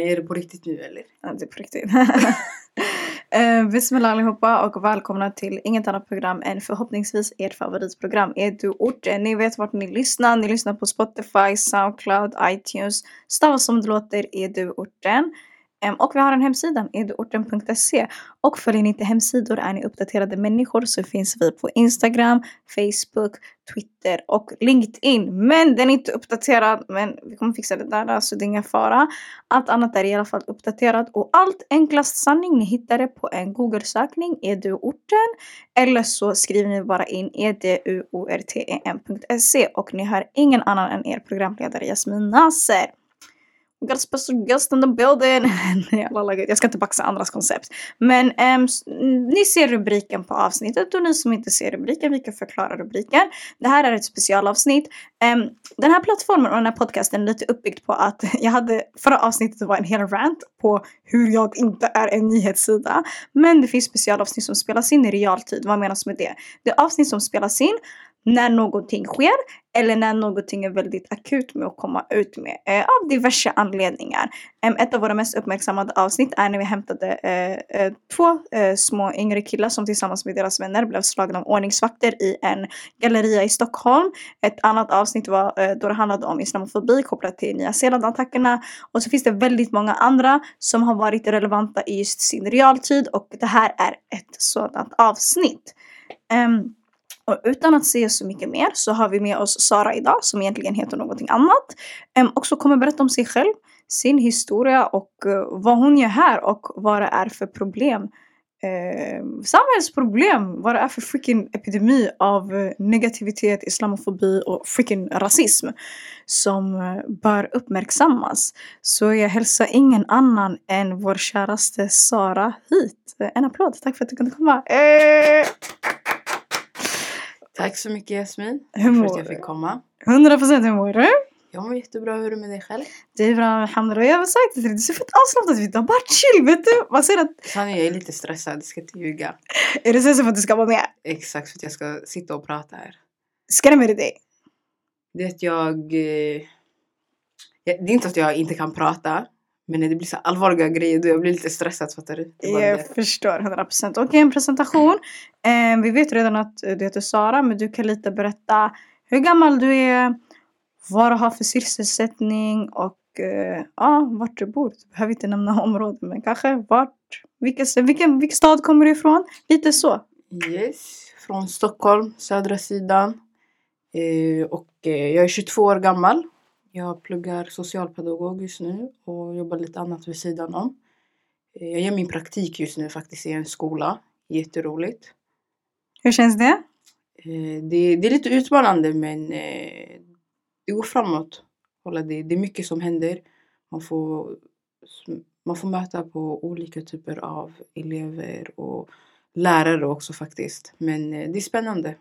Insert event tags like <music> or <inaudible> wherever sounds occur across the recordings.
Är det på riktigt nu eller? Ja, det är på riktigt. <laughs> Eh, uh, Bismillah allihopa och välkomna till inget annat program än förhoppningsvis ert favoritprogram Är du orten. Ni vet vart ni lyssnar. Ni lyssnar på Spotify, Soundcloud, iTunes. Stava som det låter Är du orten. Ehm, och vi har en hemsida, eduorten.se. Och följer ni inte hemsidor är ni uppdaterade människor så finns vi på Instagram, Facebook, Twitter och LinkedIn. Men den är inte uppdaterad, men vi kommer fixa det där så det är ingen fara. Allt annat är i alla fall uppdaterat och allt enklast sanning ni hittar det på en Google-sökning, eduorten. Eller så skriver ni bara in eduorten.se och ni hör ingen annan än er programledare Jasmin Nasser. Got a special guest in the building. jag ska inte baxa andras koncept. Men um, ni ser rubriken på avsnittet och ni som inte ser rubriken, vi kan förklara rubriken. Det här är ett specialavsnitt. Um, den här plattformen och den här podcasten är lite uppbyggd på att <laughs> jag hade, förra avsnittet var en hel rant på hur jag inte är en nyhetssida. Men det finns specialavsnitt som spelas in i realtid. Vad menas med det? Det är avsnitt som spelas in när någonting sker eller när någonting är väldigt akut med att komma ut med eh, av diverse anledningar. Eh, ett av våra mest uppmärksammade avsnitt är när vi hämtade eh, eh, två eh, små yngre killar som tillsammans med deras vänner blev slagna av ordningsvakter i en galleria i Stockholm. Ett annat avsnitt var eh, då det handlade om islamofobi kopplat till Nya Zeeland-attackerna. Och så finns det väldigt många andra som har varit relevanta i just sin realtid och det här är ett sådant avsnitt. Um, och utan att säga så mycket mer så har vi med oss Sara idag som egentligen heter någonting annat. Um, och så kommer berätta om sig själv, sin historia och uh, vad hon gör här och vad det är för problem. Uh, samhällsproblem, vad det är för freaking epidemi av uh, negativitet, islamofobi och freaking rasism som uh, bör uppmärksammas. Så jag hälsar ingen annan än vår käraste Sara hit. En applåd, tack för att du kunde komma. Tack så mycket Jasmin. Hur mår för att jag fick komma. 100 procent, hur mår du? Jag mår jättebra. Hur är det med dig själv? Det är bra, alhamdulillah. Jag har sagt det till dig, du ser fett avslappnad ut. Bara chill, vet du. Man ser att... Sanningen, jag är lite stressad. Jag ska inte ljuga. Är det så för att du ska vara med? Exakt, för att jag ska sitta och prata här. Skrämmer det dig? Det är att jag... Eh... Det är inte att jag inte kan prata. Men när det blir så allvarliga grejer då jag blir lite stressad fattar du? Jag det. förstår 100%. Okej okay, en presentation. Eh, vi vet redan att du heter Sara men du kan lite berätta hur gammal du är, vad du har för sysselsättning och eh, ja, vart du bor. Du behöver inte nämna <laughs> områden men kanske vart, vilken, vilken, vilken stad kommer du ifrån? Lite så. Yes, från Stockholm, södra sidan. Eh, och eh, jag är 22 år gammal. Jag pluggar socialpedagog just nu och jobbar lite annat vid sidan om. Eh, jag gör min praktik just nu faktiskt i en skola. Jätteroligt. Hur känns det? Eh, det, det är lite utmanande men eh, det går framåt. Det, det är mycket som händer. Man får, man får möta på olika typer av elever och lärare också faktiskt. Men det är spännande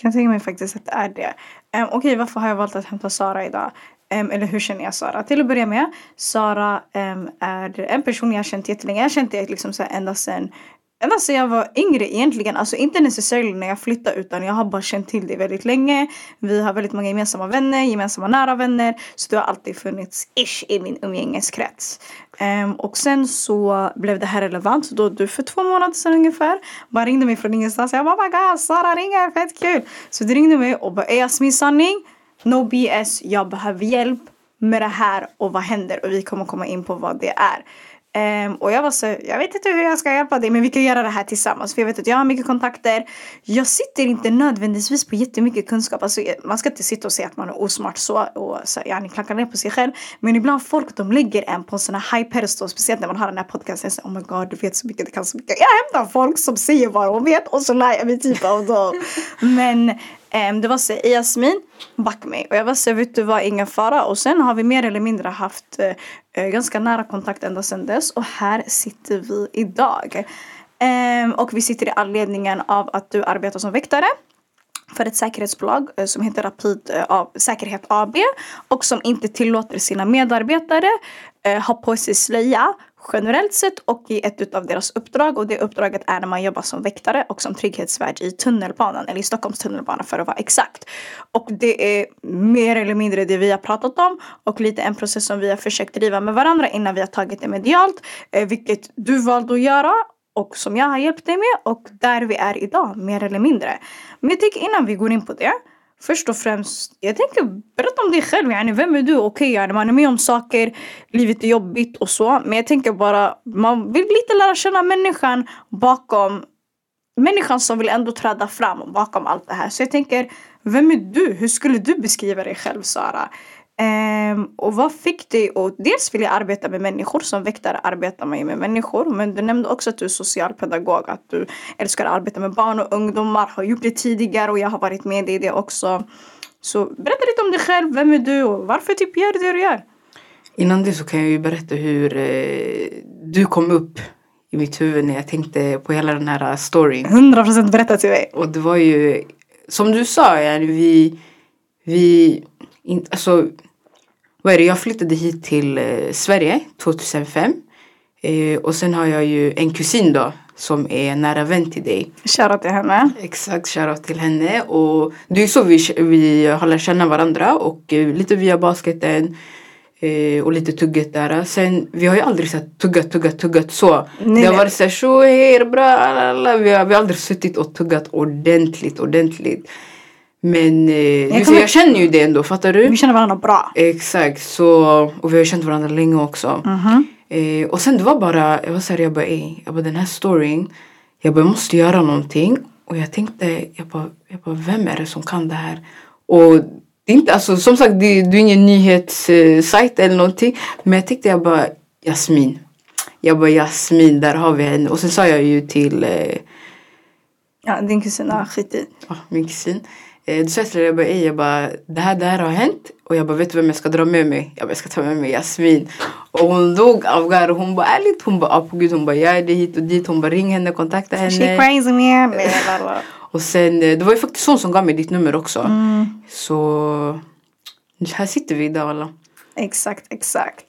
kan tänka mig faktiskt att det är det. Um, Okej, okay, varför har jag valt att hämta Sara idag? Um, eller hur känner jag Sara? Till att börja med, Sara um, är en person jag har känt jättelänge. Jag har känt det liksom så ända sedan Ända sedan jag var yngre egentligen, alltså inte necessarily när jag flyttade utan jag har bara känt till det väldigt länge. Vi har väldigt många gemensamma vänner, gemensamma nära vänner. Så det har alltid funnits ish i min umgängeskrets. Um, och sen så blev det här relevant då du för två månader sedan ungefär bara ringde mig från ingenstans. Jag bara oh my god, Sara ringer, fett kul! Så du ringde mig och bara är Jasmin sanning? No BS, jag behöver hjälp med det här och vad händer? Och vi kommer komma in på vad det är. Um, och jag var så, jag vet inte hur jag ska hjälpa dig men vi kan göra det här tillsammans. För jag vet att jag har mycket kontakter. Jag sitter inte nödvändigtvis på jättemycket kunskap. Alltså, man ska inte sitta och säga att man är osmart så och så, ja, ni klankar ner på sig själv. Men ibland folk de lägger en på en sån här high pedestal. Speciellt när man har den här podcasten. Så, oh my god du vet så mycket, du kan så mycket. Jag hämtar folk som säger vad de vet och så lär jag mig typ av dem. <laughs> men det var så Jasmin, Bakmi mig. Och jag var så vet du vad, ingen fara. Och sen har vi mer eller mindre haft uh, ganska nära kontakt ända sedan dess. Och här sitter vi idag. Um, och vi sitter i anledningen av att du arbetar som väktare för ett säkerhetsbolag eh, som heter Rapid Säkerhet AB och som inte tillåter sina medarbetare ha på sig slöja generellt sett och i ett av deras uppdrag och det uppdraget är när man jobbar som väktare och som trygghetsvärd i tunnelbanan eller i Stockholms tunnelbana för att vara exakt. Och det är mer eller mindre det vi har pratat om och lite en process som vi har försökt driva med varandra innan vi har tagit det medialt, eh, vilket du valde att göra och som jag har hjälpt dig med och där vi är idag mer eller mindre. Men jag tycker innan vi går in på det Först och främst, jag tänker berätta om dig själv. Yani, vem är du? Okej, okay, man är med om saker, livet är jobbigt och så. Men jag tänker bara, man vill lite lära känna människan bakom Människan som vill ändå träda fram bakom allt det här. Så jag tänker, vem är du? Hur skulle du beskriva dig själv Sara? Um, och vad fick dig att dels vilja arbeta med människor, som väktare arbetar man ju med människor. Men du nämnde också att du är socialpedagog, att du älskar att arbeta med barn och ungdomar, har gjort det tidigare och jag har varit med i det också. Så berätta lite om dig själv, vem är du och varför typ gör du det du gör? Innan det så kan jag ju berätta hur eh, du kom upp i mitt huvud när jag tänkte på hela den här storyn. 100% berätta till mig. Och det var ju, som du sa, vi, vi, in, alltså vad är det, jag flyttade hit till eh, Sverige 2005. Eh, och sen har jag ju en kusin då som är nära vän till dig. Shoutout till henne. Exakt, shoutout till henne. Och det är så vi, vi har lärt känna varandra och eh, lite via basketen eh, och lite tugget där. Sen, vi har ju aldrig sett tuggat, tuggat, tuggat så. Nej, det har varit såhär, tjo, hej, bra, alla. Vi har, vi har aldrig suttit och tuggat ordentligt, ordentligt. Men eh, jag, kommer... jag känner ju det ändå, fattar du? Vi känner varandra bra. Exakt, så, och vi har känt varandra länge också. Mm -hmm. eh, och sen det var bara, jag var såhär, jag bara, ey, jag bara den här storyn, jag bara, jag måste göra någonting. Och jag tänkte, jag bara, jag bara, vem är det som kan det här? Och det är inte, alltså som sagt, det, det är ingen nyhetssajt eller någonting. Men jag tänkte, jag bara, Jasmin. Jag bara, Jasmin, där har vi henne. Och sen sa jag ju till eh, Ja, din kusin, ja skit i. Ja, min kusin. Eh, då sa jag till jag bara, jag bara, det här, det här har hänt. Och jag bara, vet du vem jag ska dra med mig? Jag bara, jag ska ta med mig Jasmin. Och hon dog av garv. Hon bara, ärligt? Hon bara, på gud. Hon bara, jag är det hit och dit. Hon bara, ring henne, kontakta henne. She crazy man. <laughs> och sen, eh, det var ju faktiskt hon som gav mig ditt nummer också. Mm. Så, här sitter vi idag alla. Exakt, exakt.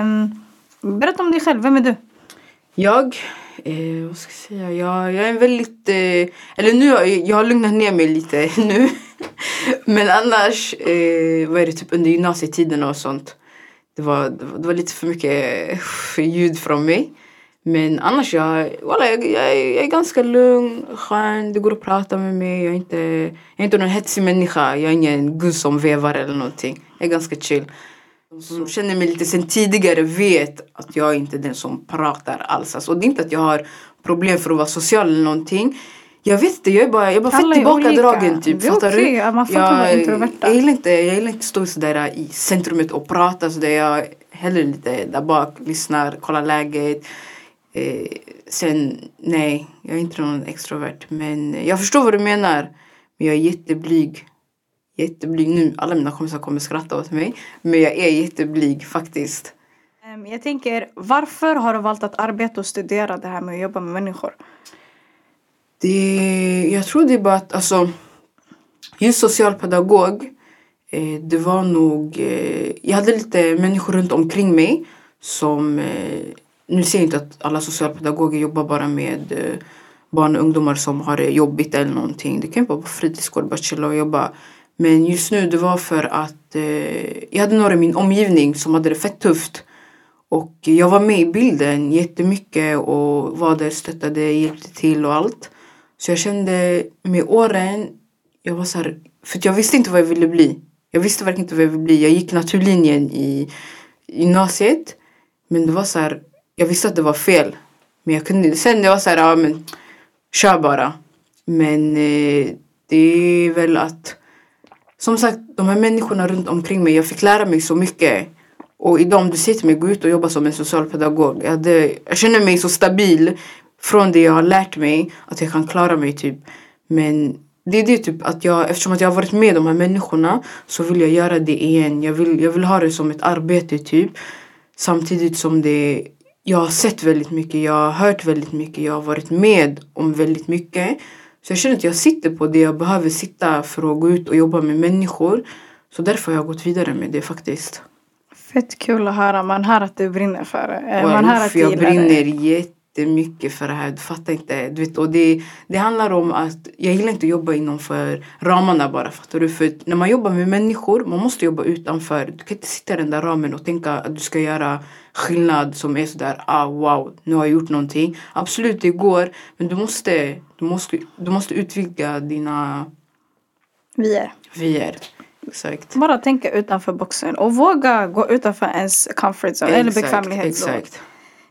Um, berätta om dig själv, vem är du? Jag Eh, vad ska jag säga? Jag, jag är väldigt... Eh, eller nu jag har lugnat ner mig lite <laughs> nu. Men annars, eh, vad är det, typ under gymnasietiden och sånt. Det var, det var, det var lite för mycket eh, <laughs> ljud från mig. Men annars, jag, voilà, jag, jag, jag är ganska lugn, skön. Det går att prata med mig. Jag är inte, jag är inte någon hetsig människa. Jag är ingen gud som vevar eller någonting. Jag är ganska chill som känner mig lite sen tidigare vet att jag är inte är den som pratar alls. Alltså, det är inte att jag har problem för att vara social eller någonting. Jag vet inte, jag är bara, jag är bara fett tillbakadragen typ. Fattar okay. du? Ja, man får jag, introverta. Jag gillar inte, jag gillar inte stå sådär i centrumet och prata sådär. Jag är hellre lite där bak, lyssnar, kollar läget. Eh, sen, nej, jag är inte någon extrovert. Men jag förstår vad du menar. Men jag är jätteblyg jätteblyg nu. Alla mina kompisar kommer skratta åt mig. Men jag är jätteblyg faktiskt. Jag tänker, varför har du valt att arbeta och studera det här med att jobba med människor? Det, jag tror det är bara att alltså, just socialpedagog, eh, det var nog, eh, jag hade lite människor runt omkring mig som, eh, nu säger jag inte att alla socialpedagoger jobbar bara med barn och ungdomar som har det jobbigt eller någonting. Det kan ju vara på fritidsgård, bara chilla och jobba. Men just nu det var för att eh, jag hade några i min omgivning som hade det fett tufft. Och jag var med i bilden jättemycket och var där, stöttade, hjälpte till och allt. Så jag kände med åren, jag var så här, för jag visste inte vad jag ville bli. Jag visste verkligen inte vad jag ville bli. Jag gick naturlinjen i gymnasiet. Men det var så här, jag visste att det var fel. Men jag kunde Sen det var så här, ja men kör bara. Men eh, det är väl att som sagt, de här människorna runt omkring mig, jag fick lära mig så mycket. Och idag om du säger till mig gå ut och jobba som en socialpedagog. Jag, hade, jag känner mig så stabil från det jag har lärt mig att jag kan klara mig typ. Men det är det typ att jag, eftersom att jag har varit med de här människorna så vill jag göra det igen. Jag vill, jag vill ha det som ett arbete typ. Samtidigt som det, jag har sett väldigt mycket, jag har hört väldigt mycket, jag har varit med om väldigt mycket. Så jag känner att jag sitter på det jag behöver sitta för att gå ut och jobba med människor. Så därför har jag gått vidare med det faktiskt. Fett kul att höra. Man hör att du brinner för det. Eh, Man hör att jag brinner jättemycket för det här. Du fattar inte. Du vet, och det, det handlar om att jag gillar inte att jobba inom för ramarna bara. Fattar du? För när man jobbar med människor, man måste jobba utanför. Du kan inte sitta i den där ramen och tänka att du ska göra skillnad som är sådär, ah wow, nu har jag gjort någonting. Absolut, det går. Men du måste, du måste, du måste utvidga dina Vi är. vyer. Exakt. Bara tänka utanför boxen och våga gå utanför ens comfort zone eller Exakt, bekvämlighetszon. Exakt.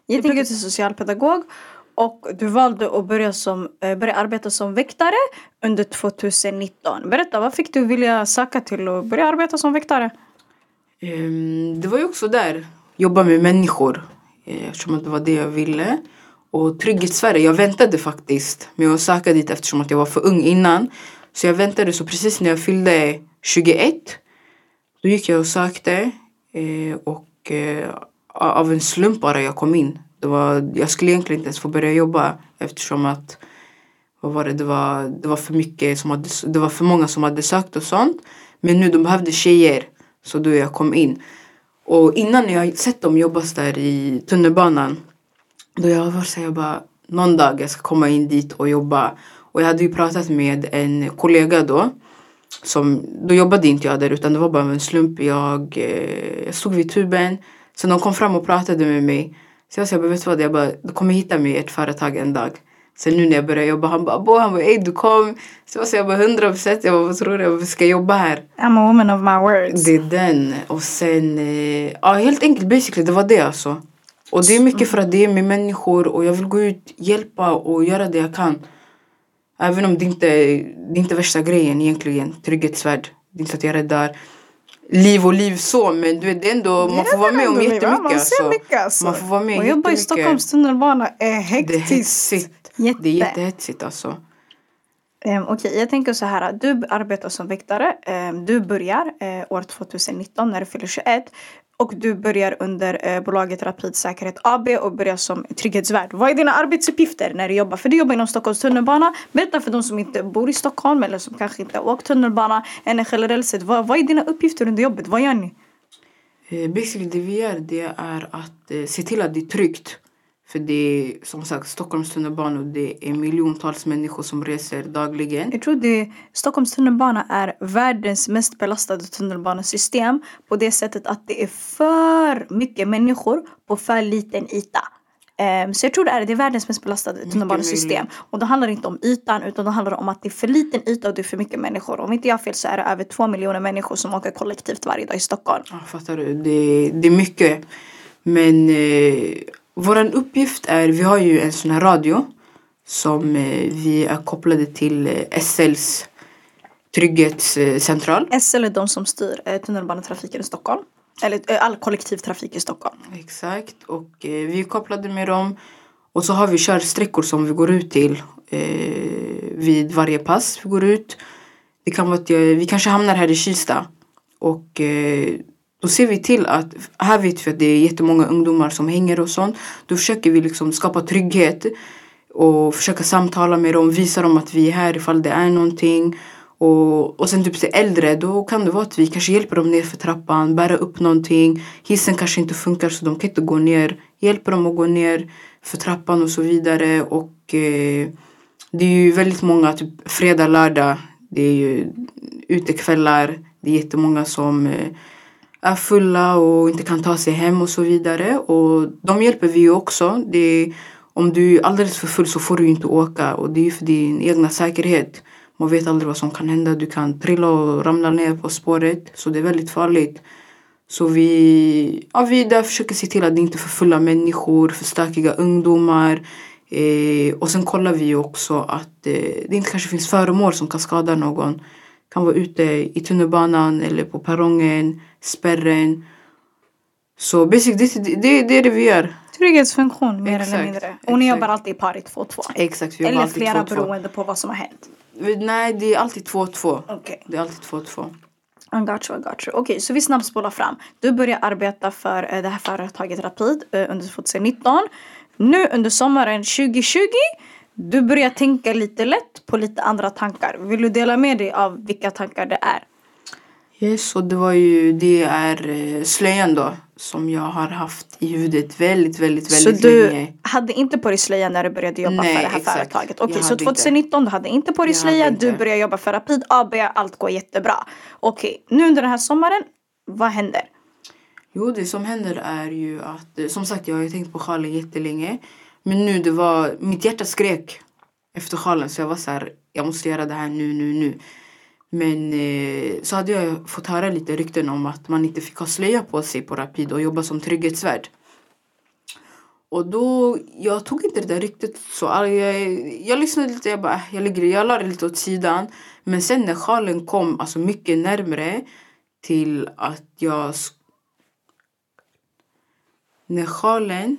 Jag pluggar till socialpedagog och du valde att börja, som, eh, börja arbeta som väktare under 2019. Berätta, vad fick du vilja söka till och börja arbeta som väktare? Ehm, det var ju också där, jobba med människor. Eh, eftersom det var det jag ville. Och Trygghet Sverige, jag väntade faktiskt med att söka dit eftersom att jag var för ung innan. Så jag väntade, så precis när jag fyllde 21 då gick jag och sökte. Eh, och eh, av en slump bara jag kom in. Det var, jag skulle egentligen inte ens få börja jobba eftersom att vad var det, det var, det var för mycket som hade, det var för många som hade sökt och sånt. Men nu de behövde tjejer. Så då jag kom in. Och innan jag sett dem jobba där i tunnelbanan. Då jag var så här, jag bara, någon dag jag ska komma in dit och jobba. Och jag hade ju pratat med en kollega då. Som, då jobbade inte jag där utan det var bara en slump. Jag, eh, jag stod vid tuben. Så de kom fram och pratade med mig. Så jag sa, vet du vad? Jag bara, du kommer hitta mig i ett företag en dag. Sen nu när jag började jobba, han bara, bo, han bara, du kom. Så jag sa, jag bara, hundra procent. Jag bara, vad tror du? Jag bara, ska jobba här? I'm a woman of my words. Det är den. Och sen, eh, ja helt enkelt basically det var det alltså. Och det är mycket för att det är med människor och jag vill gå ut, hjälpa och göra det jag kan. Även om det inte det är inte värsta grejen egentligen, trygghetsvärd. Det är inte så att jag räddar liv och liv så men du vet det är ändå, man får vara med om Man jättemycket ser alltså. mycket alltså. Man får vara med och jobba i. Stockholms tunnelbana är Det är hektiskt. Jätte. Det är jättehetsigt alltså. Um, Okej, jag tänker så här. Du arbetar som väktare. Ehm, du börjar eh, år 2019 när du fyller 21. Och du börjar under eh, bolaget Rapid Säkerhet AB och börjar som trygghetsvärd. Vad är dina arbetsuppgifter när du jobbar? För du jobbar inom Stockholms tunnelbana. Berätta för de som inte bor i Stockholm eller som kanske inte har åkt tunnelbana. Eller generellt sett, vad, vad är dina uppgifter under jobbet? Vad gör ni? Eh, Basically det vi gör det är att se till att det är tryggt. För det är som sagt Stockholms tunnelbana och det är miljontals människor som reser dagligen. Jag tror det Stockholms tunnelbana är världens mest belastade tunnelbanesystem på det sättet att det är för mycket människor på för liten yta. Ehm, så jag tror det är, det är världens mest belastade tunnelbanesystem. Och då handlar det inte om ytan utan då handlar det om att det är för liten yta och det är för mycket människor. Om inte jag har fel så är det över två miljoner människor som åker kollektivt varje dag i Stockholm. Ja, fattar du? Det, det är mycket. Men eh, vår uppgift är, vi har ju en sån här radio som eh, vi är kopplade till eh, SLs trygghetscentral. SL är de som styr eh, tunnelbanetrafiken i Stockholm. Eller all kollektivtrafik i Stockholm. Exakt. Och vi är kopplade med dem. Och så har vi körsträckor som vi går ut till vid varje pass vi går ut. Det kan vara att vi kanske hamnar här i Kista. Och då ser vi till att, här vet vi att det är jättemånga ungdomar som hänger och sånt. Då försöker vi liksom skapa trygghet. Och försöka samtala med dem, visa dem att vi är här ifall det är någonting. Och, och sen typ till äldre, då kan det vara att vi kanske hjälper dem ner för trappan, bära upp någonting. Hissen kanske inte funkar så de kan inte gå ner. Hjälper dem att gå ner för trappan och så vidare. Och eh, det är ju väldigt många, typ fredag, lördag. Det är ju utekvällar. Det är jättemånga som eh, är fulla och inte kan ta sig hem och så vidare. Och de hjälper vi ju också. Det är, om du är alldeles för full så får du inte åka. Och det är ju för din egna säkerhet. Man vet aldrig vad som kan hända. Du kan trilla och ramla ner på spåret. Så det är väldigt farligt. Så vi, ja, vi där försöker se till att det inte är för fulla människor, för stökiga ungdomar. Eh, och sen kollar vi också att eh, det inte kanske finns föremål som kan skada någon. Kan vara ute i tunnelbanan eller på perrongen, spärren. Så basically, det, det, det är det vi gör. Trygghetsfunktion mer eller Exakt, mindre. Och ni jobbar alltid i par i 2-2. Exakt, vi jobbar Eller flera 2-2. beroende på vad som har hänt. Nej, det är alltid 2-2. Okej. Det är alltid 2-2. I got you, I got you. Okej, så vi snabbt spolar fram. Du börjar arbeta för eh, det här företaget Rapid eh, under 2019. Nu under sommaren 2020 du börjar tänka lite lätt på lite andra tankar. Vill du dela med dig av vilka tankar det är? Yes, och det var ju, det är eh, slöjan då som jag har haft i huvudet väldigt, väldigt, Så väldigt du länge. hade inte på dig slöja när du började jobba Nej, för det här exakt. företaget? Okej, så hade inte. 2019 du hade inte på dig slöja, du började jobba för Rapid AB, allt går jättebra. Okej, nu under den här sommaren, vad händer? Jo, det som händer är ju att, eh, som sagt jag har ju tänkt på sjalen jättelänge. Men nu det var, mitt hjärta skrek efter sjalen så jag var så här, jag måste göra det här nu, nu, nu. Men eh, så hade jag fått höra lite rykten om att man inte fick ha slöja på sig på Rapid och jobba som trygghetsvärd. Och då, jag tog inte det där ryktet så jag, jag lyssnade lite, jag bara, äh, jag, ligger, jag la det lite åt sidan. Men sen när sjalen kom alltså mycket närmre till att jag när sjalen...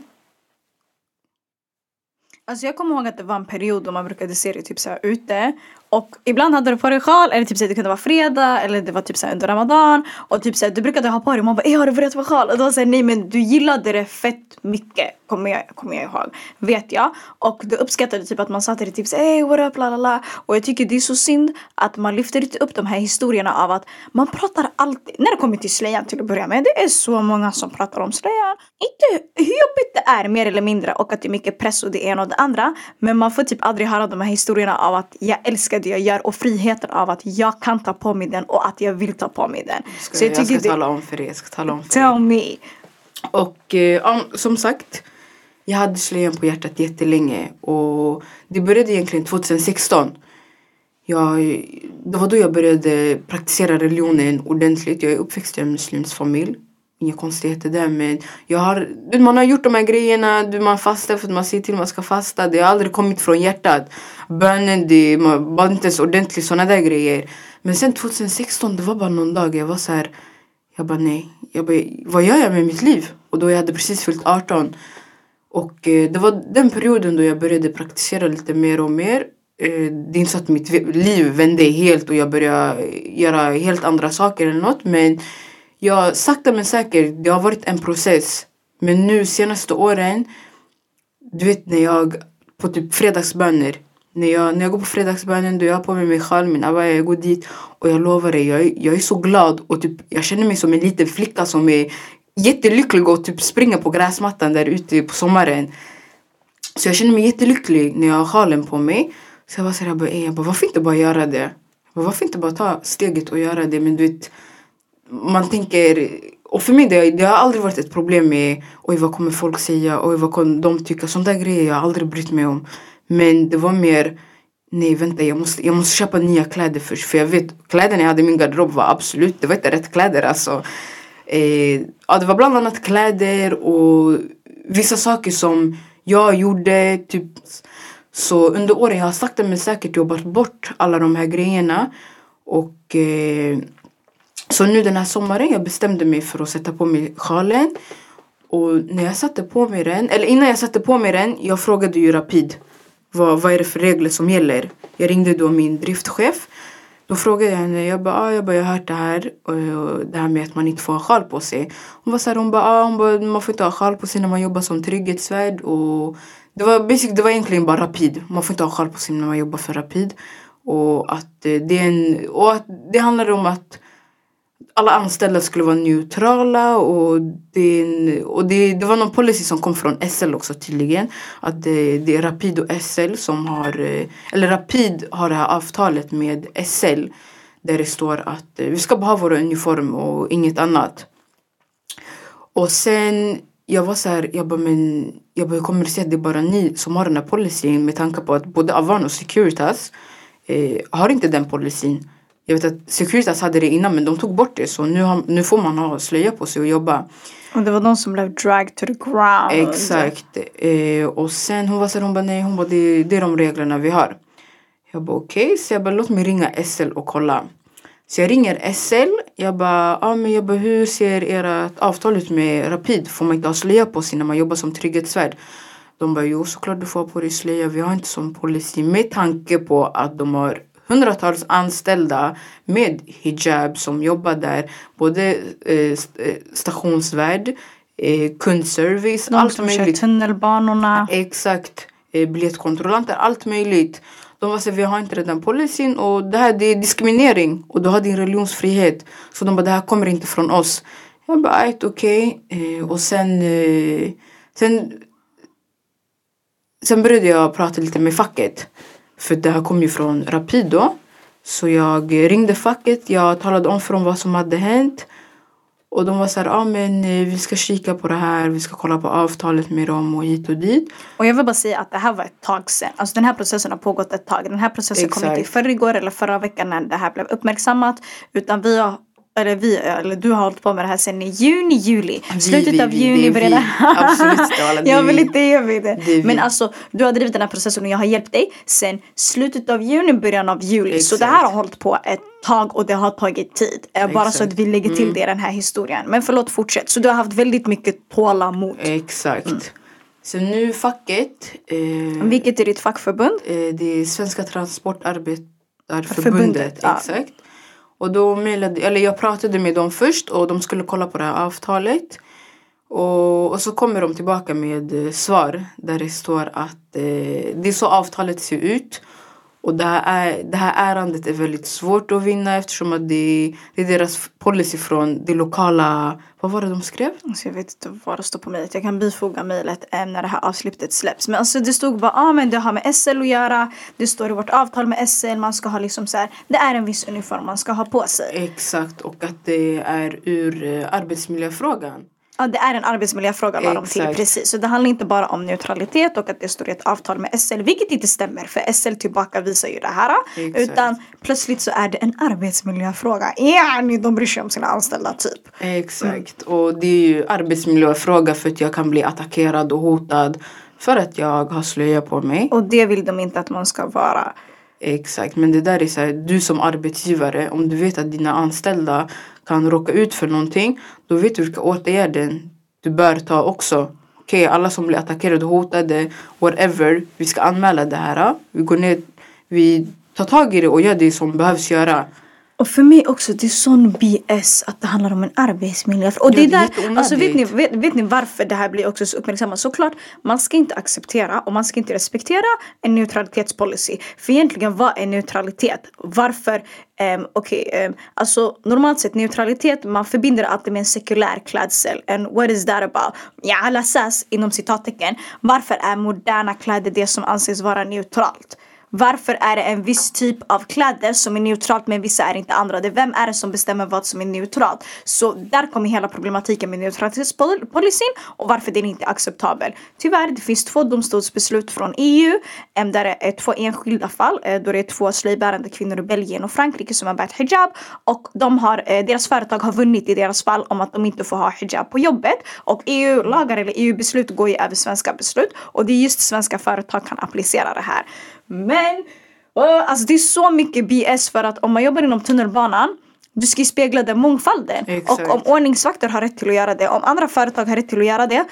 Alltså jag kommer ihåg att det var en period då man brukade se det typ så här ute. Och ibland hade du på dig sjal, eller typ så här, det kunde vara fredag eller det var typ så här under ramadan. Och typ så här, du brukade ha på dig och man bara ey har du börjat med sjal? Och då var så här, nej men du gillade det fett mycket. Kommer jag, kommer jag ihåg. Vet jag. Och du uppskattade typ att man sa till dig typ så här, ey what up la la la. Och jag tycker det är så synd att man lyfter inte upp de här historierna av att man pratar alltid, när det kommer till slöjan till att börja med. Det är så många som pratar om slöjan. Inte hur jobbigt det är mer eller mindre och att det är mycket press och det ena och det andra. Men man får typ aldrig höra de här historierna av att jag älskar det jag gör och friheten av att jag kan ta på mig den och att jag vill ta på mig den. Ska, jag, ska tala om för er. Jag ska tala om för er. Tell me. Och eh, som sagt, jag hade slöjan på hjärtat jättelänge. Och det började egentligen 2016. Jag, det var då jag började praktisera religionen ordentligt. Jag är uppväxt i en muslimsk familj. Inga konstigheter där men jag har, man har gjort de här grejerna, man fastar för att man säger till att man ska fasta. Det har aldrig kommit från hjärtat. Bönen, det man var inte ens ordentligt sådana där grejer. Men sen 2016, det var bara någon dag jag var så här. Jag bara nej, jag bara, vad gör jag med mitt liv? Och då jag hade precis fyllt 18. Och eh, det var den perioden då jag började praktisera lite mer och mer. Eh, det är inte så att mitt liv vände helt och jag började eh, göra helt andra saker eller något. Men jag sakta men säkert, det har varit en process. Men nu senaste åren, du vet när jag på typ fredagsböner. När jag, när jag går på fredagsbönen då jag har på mig min sjal, min abaya, jag går dit och jag lovar dig, jag, är- jag är så glad och typ, jag känner mig som en liten flicka som är jättelycklig och typ springer på gräsmattan där ute på sommaren. Så jag känner mig jättelycklig när jag har sjalen på mig. Så jag var så här, jag bara, jag bara, varför inte bara göra det? Jag bara, varför inte bara ta steget och göra det? Men du vet, man tänker, och för mig det, det har aldrig varit ett problem med oj vad kommer folk säga, oj vad kommer de tycka, sånt där grejer jag har aldrig brytt mig om. Men det var mer, nej vänta jag måste, jag måste köpa nya kläder först för jag vet, kläderna jag hade i min garderob var absolut, det var inte rätt kläder alltså. Eh, ja, det var bland annat kläder och vissa saker som jag gjorde. Typ. Så under åren jag har sakta men säkert jobbat bort alla de här grejerna. Och eh, så nu den här sommaren jag bestämde mig för att sätta på mig sjalen. Och när jag satte på mig den, eller innan jag satte på mig den, jag frågade ju Rapid. Vad, vad är det för regler som gäller? Jag ringde då min driftchef. Då frågade jag henne, jag bara, ah, jag, bara jag har hört det här. Och, och det här med att man inte får ha sjal på sig. Hon var så här, hon bara, ah, hon bara, man får inte ha sjal på sig när man jobbar som trygghetsvärd. Och det var, basic, det var egentligen bara Rapid. Man får inte ha sjal på sig när man jobbar för Rapid. Och att eh, det, är en, och att det handlar om att alla anställda skulle vara neutrala och, det, och det, det var någon policy som kom från SL också tydligen. Att det, det är Rapid och SL som har, eh, eller Rapid har det här avtalet med SL. Där det står att eh, vi ska bara ha vår uniform och inget annat. Och sen, jag var så här, jag bara men, jag bara, hur kommer det sig att det är bara ni som har den här policyn med tanke på att både Avan och Securitas eh, har inte den policyn. Jag vet att Securitas hade det innan men de tog bort det så nu, har, nu får man ha slöja på sig och jobba. Och det var de som blev dragged to the ground. Exakt. Eh, och sen hon var så hon bara nej, hon bara det, det är de reglerna vi har. Jag bara okej, så jag bara låt mig ringa SL och kolla. Så jag ringer SL. Jag bara, ah, men jag bara hur ser ert avtal ut med Rapid? Får man inte ha slöja på sig när man jobbar som trygghetsvärd? De bara jo såklart du får ha på dig slöja. Vi har inte som policy med tanke på att de har hundratals anställda med hijab som jobbar där. Både eh, eh, stationsvärd, eh, kundservice, De allt som kör möjligt. tunnelbanorna. Exakt. Eh, biljettkontrollanter, allt möjligt. De var så vi har inte redan policyn och det här det är diskriminering och du har din religionsfrihet. Så de bara, det här kommer inte från oss. Jag bara, okej. Eh, och sen, eh, sen, sen började jag prata lite med facket. För det här kom ju från Rapido. Så jag ringde facket, jag talade om för dem vad som hade hänt. Och de var så här, ja ah, men eh, vi ska kika på det här, vi ska kolla på avtalet med dem och hit och dit. Och jag vill bara säga att det här var ett tag sedan. Alltså den här processen har pågått ett tag. Den här processen kom inte i Exakt. förrgår eller förra veckan när det här blev uppmärksammat. Utan vi har eller vi, eller du har hållit på med det här sedan i juni, juli. Vi, Slutet vi, av vi, juni började... Absolut, <laughs> jag vill vi. inte, jag vet det. Men alltså, du har drivit den här processen och jag har hjälpt dig sen slutet av juni, början av juli. Så det här Exakt. har hållit på ett tag och det har tagit tid. Eh, Bara så Exakt. att vi lägger till Mm. det i den här historien. Men förlåt, fortsätt. Så du har haft väldigt mycket tålamod. Exakt. Mm. Så nu facket. Eh, Vilket är ditt fackförbund? eh, det är Svenska Transportarbetarförbundet. Förbundet, ja. Och då mailade, eller jag pratade med dem först och de skulle kolla på det här avtalet. Och, och så kommer de tillbaka med eh, svar där det står att eh, det är så avtalet ser ut. Och det här, är, det här ärendet är väldigt svårt att vinna eftersom att det, det är deras policy från det lokala... Vad var det de skrev? Alltså jag vet inte vad det står på mejlet. Jag kan bifoga mejlet eh, när det här avslutet släpps. Men alltså det stod bara, ah, men det har med SL att göra. Det står i vårt avtal med SL. Man ska ha liksom så här, det är en viss uniform man ska ha på sig. Exakt, och att det är ur eh, arbetsmiljöfrågan. Ja, det är en arbetsmiljöfråga la de till. Precis. Så det handlar inte bara om neutralitet och att det står i ett avtal med SL. Vilket inte stämmer för SL tillbakavisar ju det här. Exakt. Utan plötsligt så är det en arbetsmiljöfråga. Ja, ni de bryr sig om sina anställda typ. Exakt, och det är ju arbetsmiljöfråga för att jag kan bli attackerad och hotad för att jag har slöja på mig. Och det vill de inte att man ska vara. Exakt, men det där är så här, du som arbetsgivare, om du vet att dina anställda kan råka ut för någonting, då vet du vilka åtgärder du bör ta också. Okej, alla som blir attackerade och hotade, whatever, vi ska anmäla det här. Vi går ner, vi tar tag i det och gör det som behövs göra. Och för mig också, det är sån BS att det handlar om en arbetsmiljö. Och det Ja, det är där, alltså vet ni, vet, vet ni varför det här blir också så uppmärksammat? Såklart, man ska inte acceptera och man ska inte respektera en neutralitetspolicy. För egentligen, vad är neutralitet? Varför? Um, Okej, ehm, alltså normalt sett neutralitet, man förbinder alltid med en sekulär klädsel. And what is that about? Ja, alla SAS inom citattecken. Varför är moderna kläder det som anses vara neutralt? Varför är det en viss typ av kläder som är neutralt men vissa är inte andra? Det är vem är det som bestämmer vad som är neutralt? Så där kommer hela problematiken med neutralitetspolicyn och varför den inte är acceptabel. Tyvärr, det finns två domstolsbeslut från EU där det är två enskilda fall eh, då det är två slöjbärande kvinnor i Belgien och Frankrike som har bärt hijab och de har, eh, deras företag har vunnit i deras fall om att de inte får ha hijab på jobbet och EU-lagar eller EU-beslut går ju över svenska beslut och det är just svenska företag kan applicera det här. Men uh, alltså det är så mycket BS för att om man jobbar inom tunnelbanan du ska spegla den mångfalden. Exakt. Och om ordningsvakter har rätt till att göra det, om andra företag har rätt till att göra det,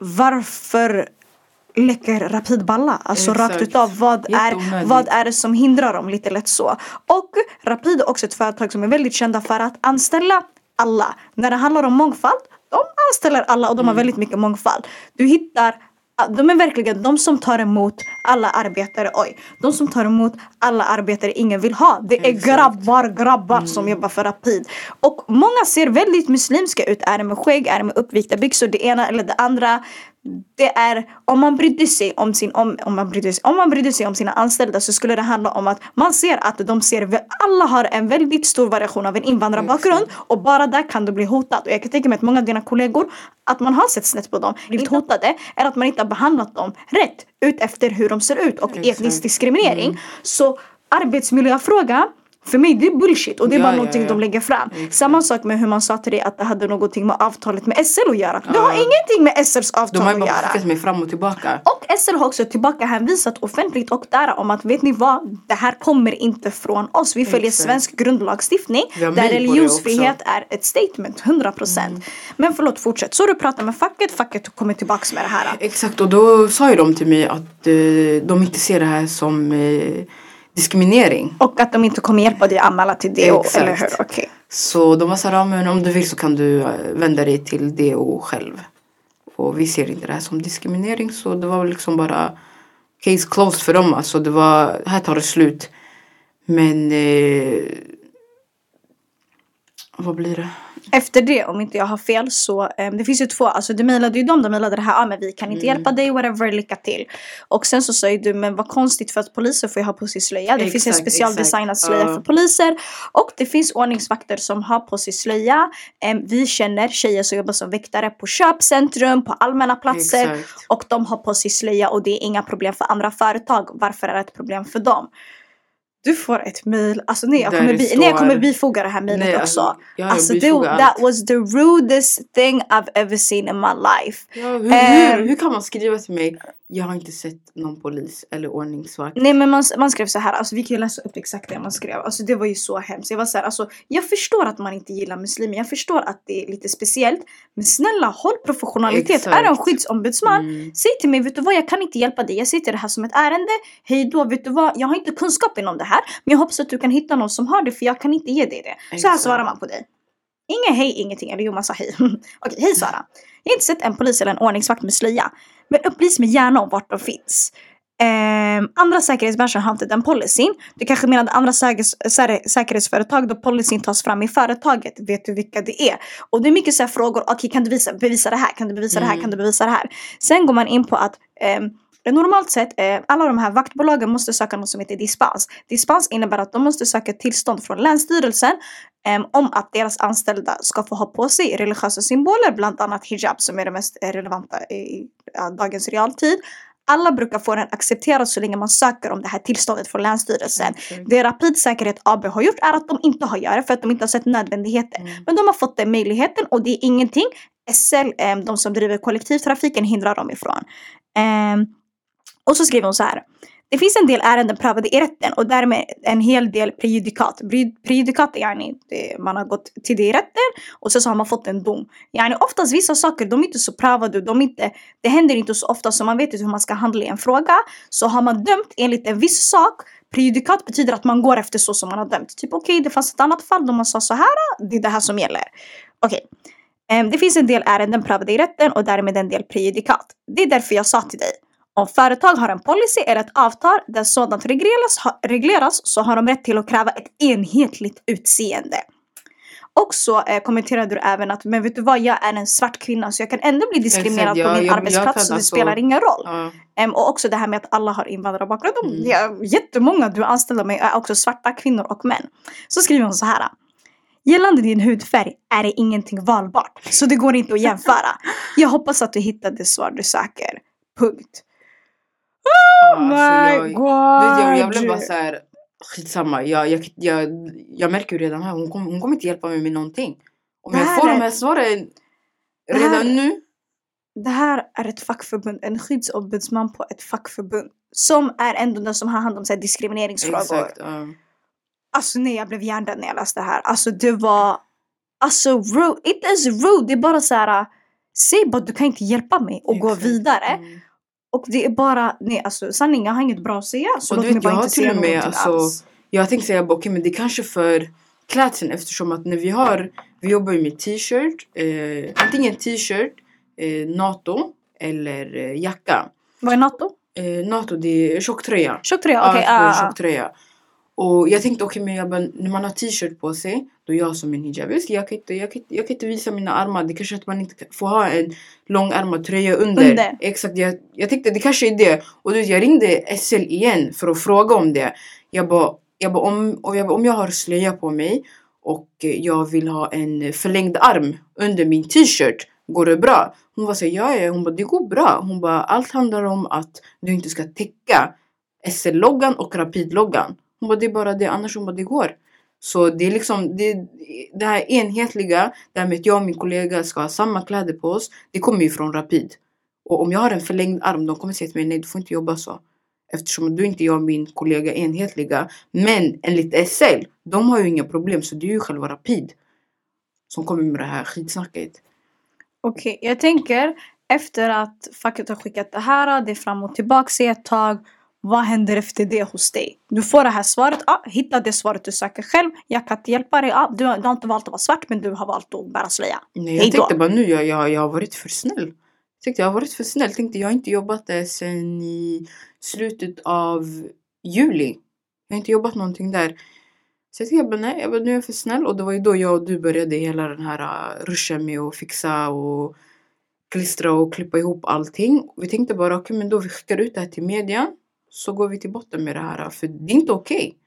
varför läcker Rapid balla? Alltså Exakt. rakt utav, vad är, vad är det som hindrar dem? Lite lätt så. Och Rapid är också ett företag som är väldigt kända för att anställa alla. När det handlar om mångfald, de anställer alla och de Mm. har väldigt mycket mångfald. Du hittar de är verkligen de som tar emot alla arbetare. Oj, de som tar emot alla arbetare ingen vill ha. Det är grabbar, grabbar som jobbar för Rapid. Och många ser väldigt muslimska ut. Är det med skägg, är det med uppvikta byxor, det ena eller det andra. Det är om man brydde sig om sin om, om man brydde sig, om man brydde sig om sina anställda så skulle det handla om att man ser att de ser alla har en väldigt stor variation av en invandrarbakgrund och bara där kan du bli hotad. Och jag kan tänka mig att många av dina kollegor att man har sett snett på dem, blivit hotade eller att man inte har behandlat dem rätt ut efter hur de ser ut och etnisk diskriminering. Så arbetsmiljöfråga för mig det är bullshit och det är Ja, bara ja, någonting ja. de lägger fram. Exakt. Samma sak med hur man sa till dig att det hade någonting med avtalet med SL att göra. Det har ingenting med SLs avtal De har att ju bara göra. skickat mig fram och tillbaka. Och SL har också tillbaka hänvisat offentligt och där om att vet ni vad, det här kommer inte från oss. Vi följer Exakt. svensk grundlagstiftning har där religionsfrihet är ett statement, 100%. Mm. Men förlåt, fortsätt. Så du pratar med facket, facket kommer tillbaks med det här. Exakt, och då sa ju de till mig att eh, de inte ser det här som eh, diskriminering. Och att de inte kommer hjälpa dig att anmäla till DO, Exakt. eller hur? Okej. Så de var så här, "Ja, men om du vill så kan du eh, vända dig till DO själv. Och vi ser inte det här som diskriminering så det var liksom bara case closed för dem. Alltså det var, här tar det slut. Men eh, Vad blir det? Efter det, om inte jag har fel, så eh, det finns ju två, alltså du mejlade ju dem, de mejlade det här, ah, men vi kan inte Mm. hjälpa dig, whatever, lycka till. Och sen så sa ju du, men vad konstigt för att poliser får ju ha på sig slöja. Det finns en Exakt, specialdesignad exakt. slöja Ja. för poliser. Och det finns ordningsvakter som har på sig slöja. Eh, vi känner tjejer som jobbar som väktare på köpcentrum, på allmänna platser. Exakt. Och de har på sig slöja och det är inga problem för andra företag. Varför är det ett problem för dem? Du får ett mail, alltså nej jag Där kommer, bi- nej, jag står- kommer bifoga det här mailet Nej, också. alltså, jag Alltså det, that was the rudest thing I've ever seen in my life. Ja, hur, Ehm. hur, hur kan man skriva till mig? Jag har inte sett någon polis eller ordningsvakt. Nej men man, man skrev så här, alltså vi kan ju läsa upp exakt det man skrev. Alltså det var ju så hemskt. Jag var så här, alltså jag förstår att man inte gillar muslimer, jag förstår att det är lite speciellt. Men snälla håll professionalitet. Exakt. Är du en skyddsombudsman, Mm. säg till mig, vet du vad jag kan inte hjälpa dig. Jag sitter det här som ett ärende. Hej då, vet du vad, jag har inte kunskap inom det här. Men jag hoppas att du kan hitta någon som har det för jag kan inte ge dig det. Så här Exakt. svarar man på dig. Inga hej, ingenting. Eller jo, man sa hej. <laughs> Okej, hej Sara. Jag har inte sett en polis eller en ordningsvakt med slöja. Men upplys mig gärna om vart de finns. Ehm, andra säkerhetsbranscher har inte den policyn. Du kanske menade andra säkerhets, sä- säkerhetsföretag då policyn tas fram i företaget. Vet du vilka det är? Och det är mycket så här frågor. Okej, kan du visa, bevisa det här? Kan du bevisa det här? Mm. Kan du bevisa det här? Sen går man in på att ehm, Normalt sett, eh, alla de här vaktbolagen måste söka något som heter dispens. Dispens innebär att de måste söka tillstånd från Länsstyrelsen em, om att deras anställda ska få ha på sig religiösa symboler, bland annat hijab som är det mest relevanta i dagens realtid. Alla brukar få den accepterad så länge man söker om det här tillståndet från Länsstyrelsen. Exakt. Det Rapid Säkerhet AB har gjort är att de inte har gjort det för att de inte har sett nödvändigheten. Mm. Men de har fått den möjligheten och det är ingenting SL, eh, de som driver kollektivtrafiken, hindrar dem ifrån. Och så skriver hon så här. Det finns en del ärenden prövade i rätten och därmed en hel del prejudikat. Prejudikat är yani, man har gått till det i rätten och sen så har man fått en dom. Yani, oftast vissa saker, de är inte så prövade, de inte, det händer inte så ofta så man vet inte hur man ska handla i en fråga. Så har man dömt enligt en viss sak, prejudikat betyder att man går efter så som man har dömt. Typ okej, det fanns ett annat fall då man sa så här, det är det här som gäller. Okej. Ehm, Det finns en del ärenden prövade i rätten och därmed en del prejudikat. Det är därför jag sa till dig. Om företag har en policy eller ett avtal där sådant regleras, regleras så har de rätt till att kräva ett enhetligt utseende. Och så eh, kommenterade du även att men vet du vad, jag är en svart kvinna så jag kan ändå bli diskriminerad ja, på min jag- jag arbetsplats så det alltså- spelar ingen roll. Ja. Em, och också det här med att alla har invandrarbakgrund. Mm. Mm. Ja, jättemånga du anställer med är också svarta kvinnor och män. Så skriver hon så här. Gällande din hudfärg är det ingenting valbart, så det går inte att jämföra. Jag hoppas att du hittade det svar du söker. Punkt. Ja, my alltså, jag, god! jag, jag blev bara såhär, skitsamma. Jag, jag, jag, jag märker ju redan här, hon, kom, hon kommer inte hjälpa mig med någonting. Om jag får de här svaren Det här- redan nu. Det här är ett fackförbund, en skyddsombudsman på ett fackförbund. Som är ändå den som har hand om så här, diskrimineringsfrågor. Exakt. ja. Alltså nej, jag blev hjärndöd när jag läste det här. Alltså det var... Alltså rude. Inte ens rude, det är bara så här. Säg bara du kan inte hjälpa mig och gå Exakt. vidare. Mm. Och det är bara, nej alltså sanningen, jag har inget bra att säga. Så Och låt du mig vet, bara inte säga någonting alltså, alls. Jag tänkte säga okej men det är kanske för klädseln eftersom att när vi har, vi jobbar ju med t-shirt, eh, antingen t-shirt, eh, NATO eller eh, jacka. Vad är NATO? Eh, NATO det är tjocktröja. Tjocktröja, okej. ja, ah, ah. tjocktröja. Och jag tänkte okej men jag bara, när man har t-shirt på sig då är jag som en hijab. Visst, jag, kan inte, jag, kan, jag kan inte visa mina armar. Det kanske att man inte får ha en långärmad tröja under. Under. Exakt, jag, jag tänkte det kanske är det. Och du vet, jag ringde SL igen för att fråga om det. Jag bara, jag bara, om, och jag bara, om jag har slöja på mig och jag vill ha en förlängd arm under min t-shirt. Går det bra? Hon var så ja, ja. Hon bara, det går bra. Hon bara, allt handlar om att du inte ska täcka SL-loggan och Rapid-loggan. Hon bara, det är bara det. Annars hon bara, det går. Så det är liksom det, det här enhetliga, det här med att jag och min kollega ska ha samma kläder på oss. Det kommer ju från Rapid. Och om jag har en förlängd arm, de kommer säga till mig, nej du får inte jobba så. Eftersom du inte jag och min kollega är enhetliga. Men enligt SL, de har ju inga problem. Så det är ju själva Rapid. Som kommer med det här skitsnacket. Okej, jag tänker efter att facket har skickat det här, det är fram och tillbaka i ett tag. Vad händer efter det hos dig? Du får det här svaret, ah, hitta det svaret du söker själv. Jag kan inte hjälpa dig. Ah, du, har- du har inte valt att vara svart men du har valt att bära slöja. Nej, jag tänkte bara nu, jag, jag, jag har varit för snäll. Jag tänkte jag har varit för snäll. Tänkte jag har inte jobbat där sen i slutet av juli. Jag har inte jobbat någonting där. Så jag tänkte, jag bara, nej, jag bara, nu är jag för snäll. Och det var ju då jag och du började hela den här uh, ruschen med att fixa och klistra och klippa ihop allting. Vi tänkte bara, okej men då vi skickar ut det här till media. Så går vi till botten med det här. För det är inte okej.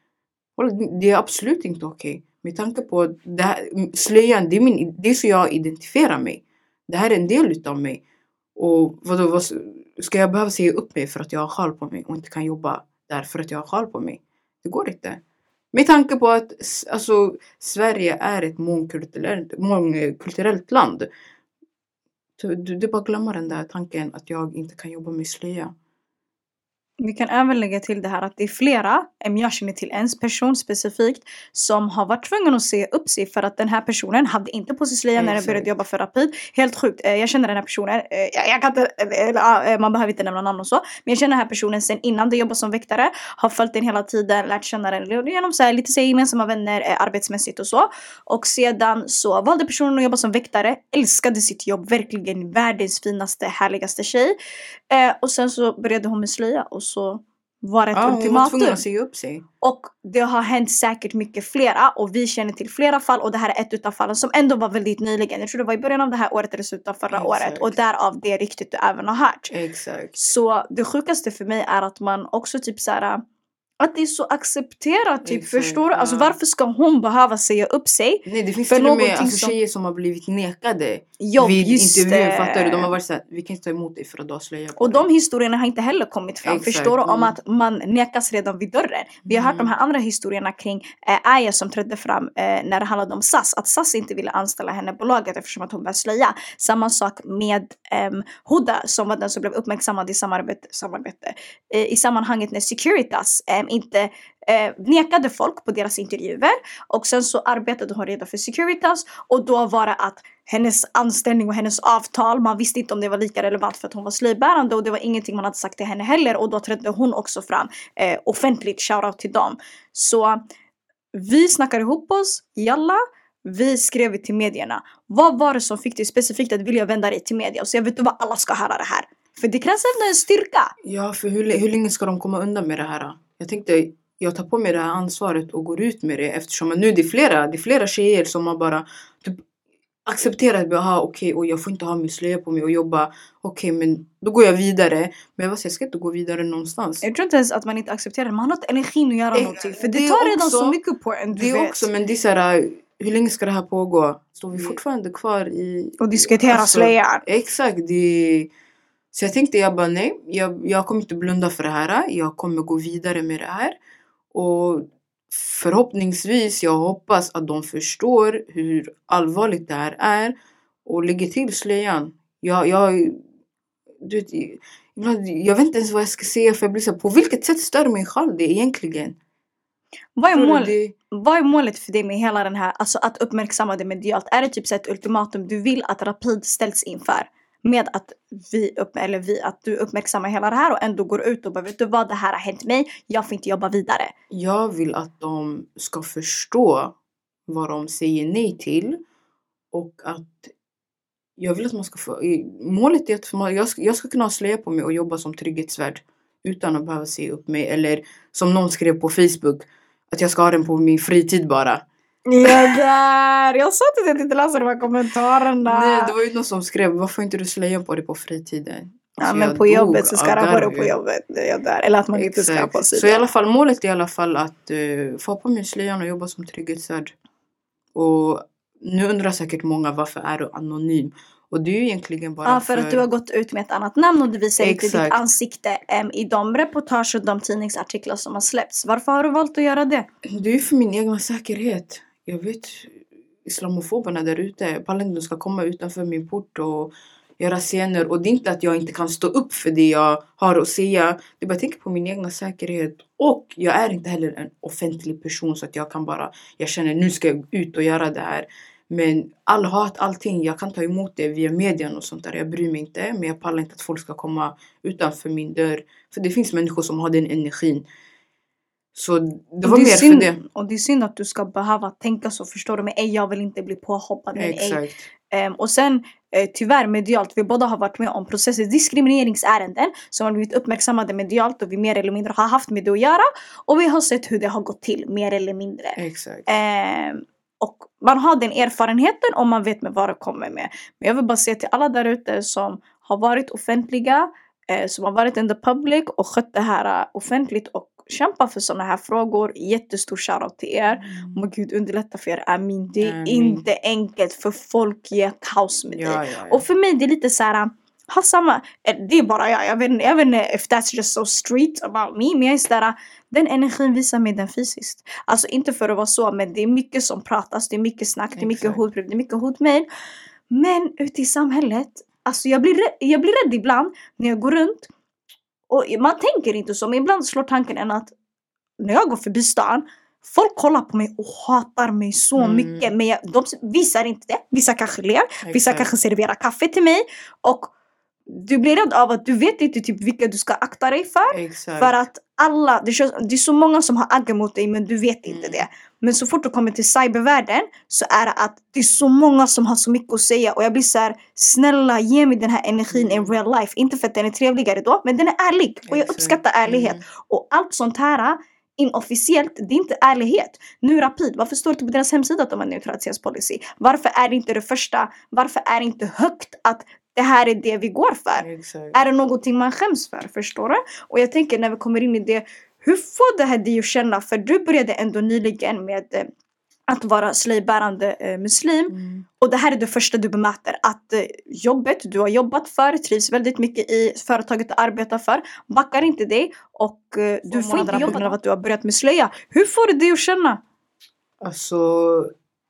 Okay. Det är absolut inte okej. Okay. Med tanke på det här, slöjan, det är, min, det är så jag identifierar mig. Det här är en del utav mig. Och vadå, vad, ska jag behöva säga upp mig för att jag har sjal på mig och inte kan jobba där för att jag har sjal på mig? Det går inte. Med tanke på att alltså, Sverige är ett mångkulturellt, mångkulturellt land. Du, du bara glömmer den där tanken att jag inte kan jobba med slöja. Vi kan även lägga till det här att det är flera, jag känner till en person specifikt, som har varit tvungen att se upp sig för att den här personen hade inte på sig slöja när den började jobba för Rapid. Helt sjukt. Eh, jag känner den här personen, eh, jag kan inte, eh, man behöver inte nämna namn och så, men jag känner den här personen sen innan det jobbar som väktare, har följt den hela tiden, lärt känna den genom så här, lite så här, gemensamma vänner, arbetsmässigt och så. Och sedan så valde personen att jobba som väktare, älskade sitt jobb, verkligen världens finaste, härligaste tjej. Och sen så började hon med slöja och så var ett ja, ultimatum. Hon var tvungen att säga upp sig. Och det har hänt säkert mycket flera och vi känner till flera fall och det här är ett utav fallen som ändå var väldigt nyligen. Jag tror det var i början av det här året eller slutet av förra Exakt. året och därav det riktigt du även har hört. Exakt. Så det sjukaste för mig är att man också typ såhär att det är så accepterat typ, Exakt, förstår du? Alltså varför ska hon behöva säga upp sig? Nej det finns till och med alltså, som... tjejer som har blivit nekade Jobb, vid intervjuer, fattar du? De har varit såhär, vi kan inte ta emot dig för att du har slöja på Och dig. de historierna har inte heller kommit fram, Exakt, förstår du? Om mm. att man nekas redan vid dörren. Vi har mm. hört de här andra historierna kring eh, Aya som trädde fram eh, när det handlade om SAS, att SAS inte ville anställa henne på laget eftersom att hon bär slöja. Samma sak med eh, Huda som var den som blev uppmärksammad i samarbete, samarbete eh, i sammanhanget när Securitas eh, Liksom inte eh, nekade folk på deras intervjuer och sen så arbetade hon redan för Securitas och då var det att hennes anställning och hennes avtal, man visste inte om det var lika relevant för att hon var slöjbärande och det var ingenting man hade sagt till henne heller och då trädde hon också fram eh, offentligt, shoutout till dem. Så vi snackade ihop oss, jalla. Vi skrev till medierna. Vad var det som fick dig specifikt att vilja vända dig till media och säga vet du vad alla ska höra det här? För det krävs ändå en styrka. Ja, för hur, hur länge ska de komma undan med det här? Jag tänkte, jag tar på mig det här ansvaret och går ut med det eftersom nu det är flera, det är flera tjejer som har bara typ, accepterat att okej okay, och jag får inte ha min slöja på mig och jobba. Okej okay, men då går jag vidare. Men jag, jag ska inte gå vidare någonstans. Jag tror inte ens att man inte accepterar det. Man har inte energin att göra eh, någonting. För det, det tar redan så mycket på en. Det vet. också men det är såhär, hur länge ska det här pågå? Står vi fortfarande kvar i... Och diskutera alltså, slöjan. Exakt. Det, så jag tänkte jag bara nej, jag, jag kommer inte blunda för det här. Jag kommer gå vidare med det här. Och förhoppningsvis, jag hoppas att de förstår hur allvarligt det här är och lägger till slöjan. Jag, jag, du vet, jag vet inte ens vad jag ska säga för jag blir så på vilket sätt stör mig själv det egentligen? Vad är, mål, det... vad är målet för dig med hela den här, alltså att uppmärksamma det medialt? Är det typ så ett ultimatum du vill att Rapid ställs inför? Med att vi, upp, eller vi, att du uppmärksammar hela det här och ändå går ut och bara vet du vad det här har hänt mig, jag får inte jobba vidare. Jag vill att de ska förstå vad de säger nej till och att jag vill att man ska få, målet är att man, jag, ska, jag ska kunna ha slöja på mig och jobba som trygghetsvärd utan att behöva se upp mig eller som någon skrev på Facebook att jag ska ha den på min fritid bara. Ja där! Jag sa att jag inte läsa de här kommentarerna. Nej, det var ju någon som skrev varför inte du slöja på dig på fritiden? Alltså, ja men på jobbet så ska det vara på jobbet. Jag där. Eller att man Exakt. inte ska på sig Så i alla fall målet är i alla fall att uh, få på mig slöjan och jobba som trygghetsvärd. Och nu undrar säkert många varför är du anonym? Och det är ju egentligen bara Ja, för, för, att du har gått ut med ett annat namn och du visar Exakt. inte ditt ansikte um, i de reportage och de tidningsartiklar som har släppts. Varför har du valt att göra det? Det är ju för min egna säkerhet jag vet islamofoberna där ute, pallar ska komma utanför min port och göra scener. Och det är inte att jag inte kan stå upp för det jag har att säga. Det är bara jag tänker på min egna säkerhet. Och jag är inte heller en offentlig person så att jag kan bara, jag känner nu ska jag ut och göra det här. Men all hat, allting, jag kan ta emot det via medien och sånt där. Jag bryr mig inte. Men jag pallar inte att folk ska komma utanför min dörr. För det finns människor som har den energin. Så det var det mer synd, för det. Och det är synd att du ska behöva tänka så förstår du. Men jag vill inte bli påhoppad. Men Exakt. Um, och sen eh, tyvärr medialt, vi båda har varit med om processer, diskrimineringsärenden som har blivit uppmärksammade medialt och vi mer eller mindre har haft med det att göra. Och vi har sett hur det har gått till mer eller mindre. Exakt. Eh, och man har den erfarenheten och man vet med vad det kommer med. Men jag vill bara säga till alla där ute som har varit offentliga, eh, som har varit in the public och skött det här uh, offentligt och kämpar för sådana här frågor. Jättestor shoutout till er. Mm. Må gud underlätta för er. Amin. Det är Amin. inte enkelt för folk ger kaos med. Ja, ja, ja. Och för mig det är lite så här. Ha samma, eh, det är bara jag, jag vet, jag vet inte if that's just so street about me. Men jag är sådär, den energin visar mig den fysiskt. Alltså inte för att vara så men det är mycket som pratas, det är mycket snack, det är mycket Exakt. hotbrev, det är mycket hotmail. Men ute i samhället, alltså jag blir, jag blir rädd ibland när jag går runt. Och man tänker inte så men ibland slår tanken en att när jag går förbi stan Folk kollar på mig och hatar mig så Mm. mycket men jag, de visar inte det. Vissa kanske ler, vissa Exakt. kanske serverar kaffe till mig. Och du blir rädd av att du vet inte typ vilka du ska akta dig för. Exakt. För att alla, det, känns, det är så många som har agg mot dig men du vet inte Mm. det. Men så fort du kommer till cybervärlden så är det att det är så många som har så mycket att säga och jag blir så här, snälla ge mig den här energin in real life. Inte för att den är trevligare då men den är ärlig och jag uppskattar ärlighet. Mm. Och allt sånt här inofficiellt, det är inte ärlighet. Nu Rapid, varför står det inte på deras hemsida att de har neutralitetspolicy? Varför är det inte det första? Varför är det inte högt att det här är det vi går för? Exakt. Är det någonting man skäms för? Förstår du? Och jag tänker när vi kommer in i det, hur får det här dig att känna? För du började ändå nyligen med eh, att vara slöjbärande eh, muslim. Mm. Och det här är det första du bemöter. Att eh, jobbet du har jobbat för, trivs väldigt mycket i företaget du arbetar för, backar inte dig och eh, du får inte jobba på grund av att du har börjat med slöja. Hur får det dig att känna? Alltså,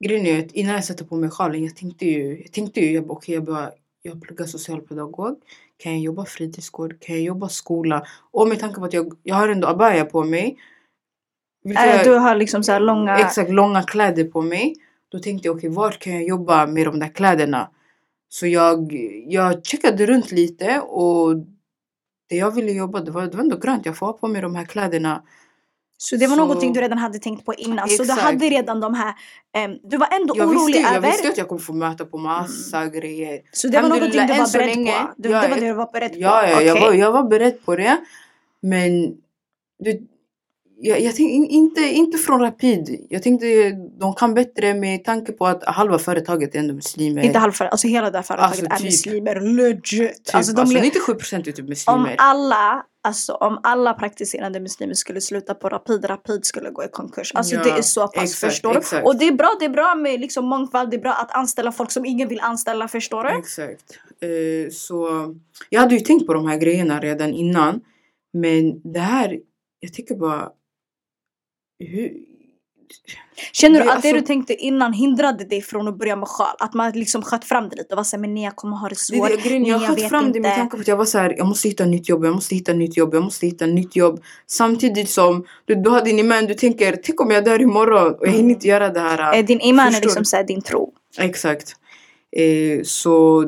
grejen är att innan jag satte på mig sjalen, jag tänkte ju, jag tänkte ju, jag bara, okej, jag bara, jag pluggar socialpedagog. Kan jag jobba fritidsgård? Kan jag jobba skola? Och med tanke på att jag, jag har ändå abaya på mig. Eh, du har liksom så här långa... Exakt, långa kläder på mig. Då tänkte jag, okej, var kan jag jobba med de där kläderna? Så jag, jag checkade runt lite och det jag ville jobba, det var, det var ändå grönt. Jag får ha på mig de här kläderna. Så det var Så- någonting du redan hade tänkt på innan. Så du Exakt. hade redan de här... ehm, du var ändå Jag orolig visste, jag över... visste att jag kommer få möta på massa grejer. Så det var någonting du var beredd länge, på? Du, jag det var det du var beredd på? Ja, ja jag, var, jag var beredd på det. Men du, jag, jag tänkte in- inte, inte från Rapid. Jag tänkte de kan bättre med tanke på att halva företaget är ändå muslimer. Inte halvför, alltså hela det här företaget Alltså, är typ. muslimer. Legit! Typ, alltså, de alltså, le- 97 procent är typ om muslimer. alla, alltså om alla praktiserande muslimer skulle sluta på Rapid, Rapid skulle gå i konkurs. Alltså Ja, det är så pass, exakt, förstår du? exakt. Och det är bra, det är bra med liksom mångfald, det är bra att anställa folk som ingen vill anställa, förstår du? Exakt. Eh, så jag hade ju tänkt på de här grejerna redan innan. Men det här, jag tycker bara... Hur, Känner du Det- att det du alltså- tänkte innan hindrade dig från att börja med sjal? Att man liksom sköt fram det lite och var såhär, men nej jag kommer ha det Det svårt. är det, grejen, jag sköt fram det med inte." tanke på att jag var så här, jag måste hitta nytt jobb, jag måste hitta nytt jobb, jag måste hitta nytt jobb. Samtidigt som du, du har din iman, du tänker, tänk om jag dör imorgon och jag hinner inte göra det här. Eh, Din iman är liksom såhär din tro. Exakt. Eh, så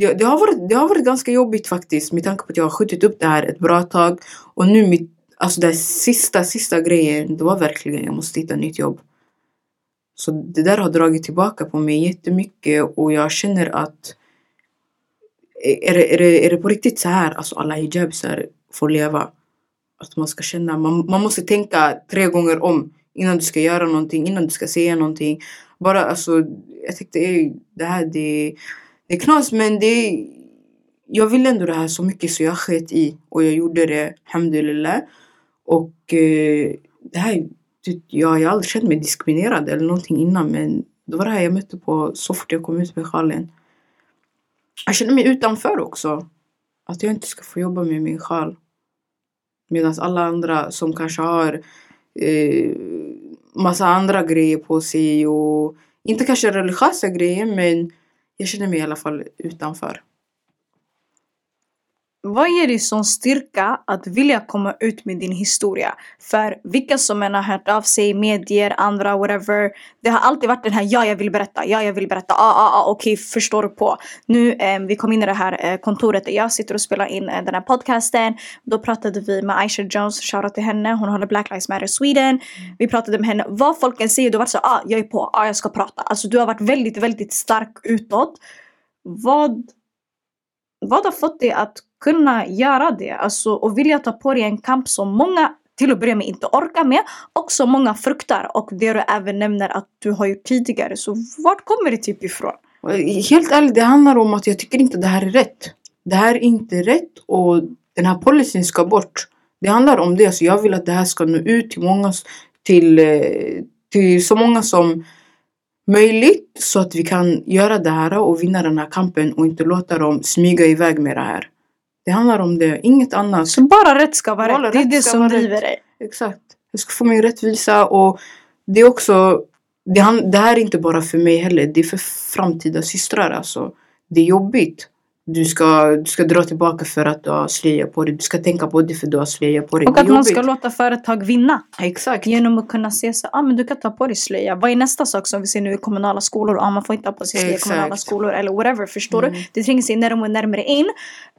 det, det, har varit, det har varit ganska jobbigt faktiskt med tanke på att jag har skjutit upp det här ett bra tag. Och nu mitt, alltså den sista, sista grejen, det var verkligen jag måste hitta nytt jobb. Så det där har dragit tillbaka på mig jättemycket och jag känner att är det, är det, är det på riktigt så här alltså alla hijabisar får leva? Att man ska känna, man, man måste tänka tre gånger om innan du ska göra någonting, innan du ska säga någonting. Bara alltså, jag tyckte det här det, det är knas men det jag ville ändå det här så mycket så jag sket i och jag gjorde det, alhamdulillah. Och eh, det här, jag, jag har aldrig känt mig diskriminerad eller någonting innan men det var det här jag mötte på så fort jag kom ut med sjalen. Jag känner mig utanför också. Att jag inte ska få jobba med min sjal. Medan alla andra som kanske har eh, massa andra grejer på sig och inte kanske religiösa grejer men jag känner mig i alla fall utanför. Vad ger dig sån styrka att vilja komma ut med din historia? För vilka som än har hört av sig, medier, andra, whatever. Det har alltid varit den här ja jag vill berätta, ja jag vill berätta, ah, ah, ah, okej förstår du på. Nu eh, vi kom in i det här eh, kontoret där jag sitter och spelar in eh, den här podcasten. Då pratade vi med Aisha Jones, shoutout till henne, hon håller Black Lives Matter Sweden. Vi pratade med henne, vad folk än säger, du har varit så ah jag är på, ah jag ska prata. Alltså du har varit väldigt, väldigt stark utåt. vad, vad har fått dig att kunna göra det? Alltså, och vilja ta på dig en kamp som många till att börja med inte orkar med och som många fruktar. Och det du även nämner att du har gjort tidigare. Så vart kommer det typ ifrån? Helt ärligt, det handlar om att jag tycker inte det här är rätt. Det här är inte rätt och den här policyn ska bort. Det handlar om det. Så jag vill att det här ska nå ut till många, till, eh, till så många som möjligt så att vi kan göra det här och vinna den här kampen och inte låta dem smyga iväg med det här. Det handlar om det, inget annat. Så bara rätt ska vara Bara rätt. Det är det som driver dig. Exakt. Jag ska få min rättvisa och det är också det, det här är inte bara för mig heller. Det är för framtida systrar alltså. Det är jobbigt. Du ska, du ska dra tillbaka för att du har slöja på dig. Du ska tänka på det för att du har slöja på dig. Och att man ska låta företag vinna. Exakt. Genom att kunna se så ah, men du kan ta på dig slöja. Vad är nästa sak som vi ser nu i kommunala skolor? Ah, man får inte ha på sig slöja i kommunala skolor eller whatever. Förstår Mm. du? Det tränger sig närmare och närmare in.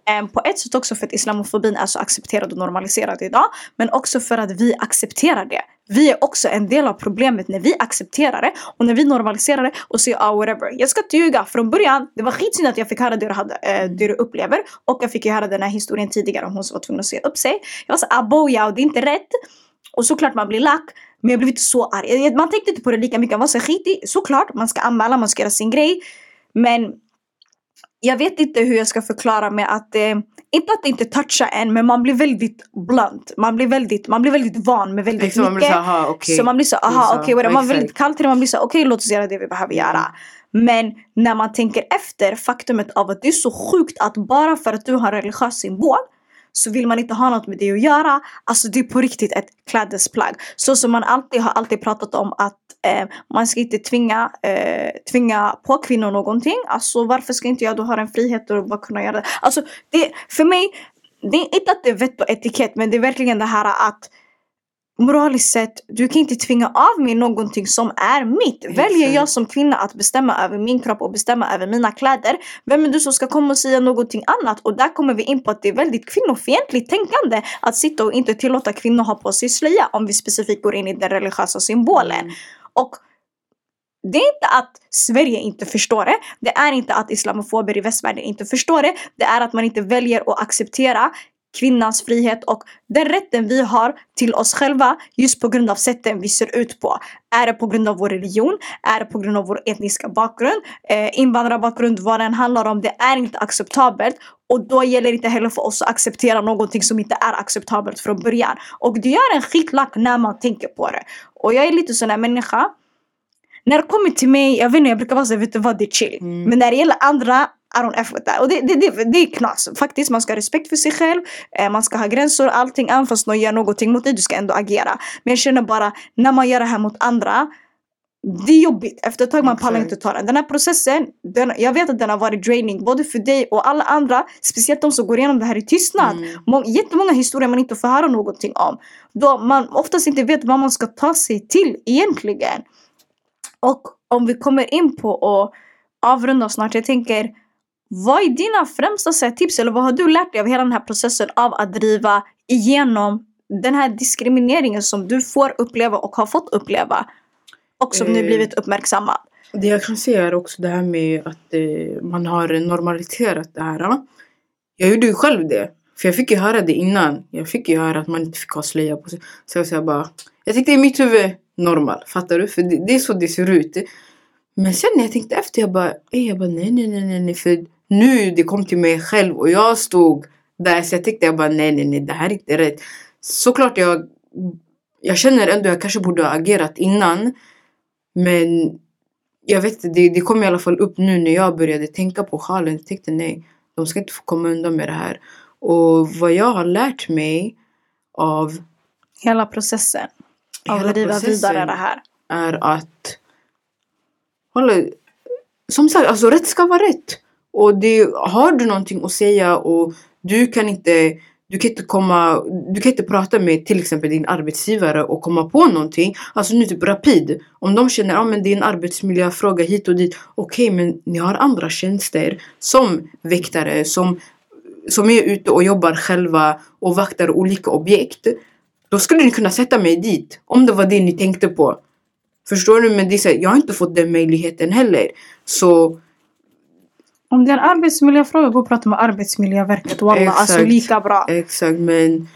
Ehm, på ett sätt också för att islamofobin är så accepterad och normaliserad idag. Men också för att vi accepterar det. Vi är också en del av problemet när vi accepterar det och när vi normaliserar det och säger ah whatever. Jag ska inte ljuga. Från början, det var skitsynd att jag fick höra det du, hade, eh, det du upplever. Och jag fick ju höra den här historien tidigare om hon som var tvungen att säga upp sig. Jag var så aboja ah, och det är inte rätt. Och såklart man blir lack. Men jag blev inte så arg. Man tänkte inte på det lika mycket. Man var så skitig. Såklart, man ska anmäla, man ska göra sin grej. Men jag vet inte hur jag ska förklara med att eh, inte att det inte touchar en men man blir väldigt blunt. Man blir väldigt, man blir väldigt van med väldigt Exakt, man blir mycket. såhär, aha. Så man blir så, aha så. okej, okay, man blir väldigt kall till det. Man blir så, okej låt oss göra det vi behöver göra. Men när man tänker efter faktumet av att det är så sjukt att bara för att du har en religiös symbol så vill man inte ha något med det att göra. Alltså det är på riktigt ett klädesplagg. Så som man alltid har alltid pratat om att eh, man ska inte tvinga, eh, tvinga på kvinnor någonting. Alltså varför ska inte jag då ha en frihet att bara kunna göra det? Alltså det, för mig, det är inte att det är vett och etikett men det är verkligen det här att moraliskt sett, du kan inte tvinga av mig någonting som är mitt. Väljer jag Exakt. som kvinna att bestämma över min kropp och bestämma över mina kläder, vem är du som ska komma och säga någonting annat? Och där kommer vi in på att det är väldigt kvinnofientligt tänkande att sitta och inte tillåta kvinnor ha på sig slöja om vi specifikt går in i den religiösa symbolen. Mm. Och det är inte att Sverige inte förstår det. Det är inte att islamofober i västvärlden inte förstår det. Det är att man inte väljer att acceptera kvinnans frihet och den rätten vi har till oss själva just på grund av sätten vi ser ut på. Är det på grund av vår religion? Är det på grund av vår etniska bakgrund? Eh, invandrarbakgrund, vad den handlar om. Det är inte acceptabelt. Och då gäller det inte heller för oss att acceptera någonting som inte är acceptabelt från början. Och det gör en skitlack när man tänker på det. Och jag är lite sån här människa när det kommer till mig, jag vet inte, jag brukar vara såhär, vet du vad, det är chill. Mm. Men när det gäller andra, I don't F with that. Och det, det, det, det är knas. Faktiskt, man ska ha respekt för sig själv. Eh, man ska ha gränser och allting. Även fast någon gör någonting mot dig, du ska ändå agera. Men jag känner bara, när man gör det här mot andra. Det är jobbigt. Efter ett tag man pallar inte ta den. Den här processen, den, jag vet att den har varit draining. Både för dig och alla andra. Speciellt de som går igenom det här i tystnad. Mm. Må, jättemånga historier man inte får höra någonting om. Då man oftast inte vet vad man ska ta sig till egentligen. Och om vi kommer in på att avrunda snart. Jag tänker, vad är dina främsta här, tips eller vad har du lärt dig av hela den här processen av att driva igenom den här diskrimineringen som du får uppleva och har fått uppleva? Och som nu Eh. blivit uppmärksammad. Det jag kan säga är också det här med att eh, man har normaliserat det här. Jag gjorde ju själv det. För jag fick ju höra det innan. Jag fick ju höra att man inte fick ha slöja på sig. Så jag bara, jag tyckte i mitt huvud normal. Fattar du? För det, det är så det ser ut. Men sen när jag tänkte efter, jag bara, jag bara nej, nej, nej, nej, nej. För nu det kom till mig själv och jag stod där. Så jag tyckte jag bara, nej, nej, nej, det här är inte rätt. Såklart jag, jag känner ändå jag kanske borde ha agerat innan. Men jag vet inte, det, det kom i alla fall upp nu när jag började tänka på sjalen. Jag tänkte nej, de ska inte få komma undan med det här. Och vad jag har lärt mig av Hela processen. Av att driva vidare det här. är att hålla, som sagt, alltså rätt ska vara rätt. Och det, har du någonting att säga och du kan inte du kan inte komma, du kan inte prata med till exempel din arbetsgivare och komma på någonting. Alltså nu typ Rapid. Om de känner att ah, men det är en arbetsmiljöfråga hit och dit. Okej men ni har andra tjänster som väktare som, som är ute och jobbar själva och vaktar olika objekt. Då skulle ni kunna sätta mig dit. Om det var det ni tänkte på. Förstår du? Men det är så här, jag har inte fått den möjligheten heller. Så Om det är en arbetsmiljöfråga, gå och prata med Arbetsmiljöverket. Walla, alltså Exakt. lika bra. Exakt, men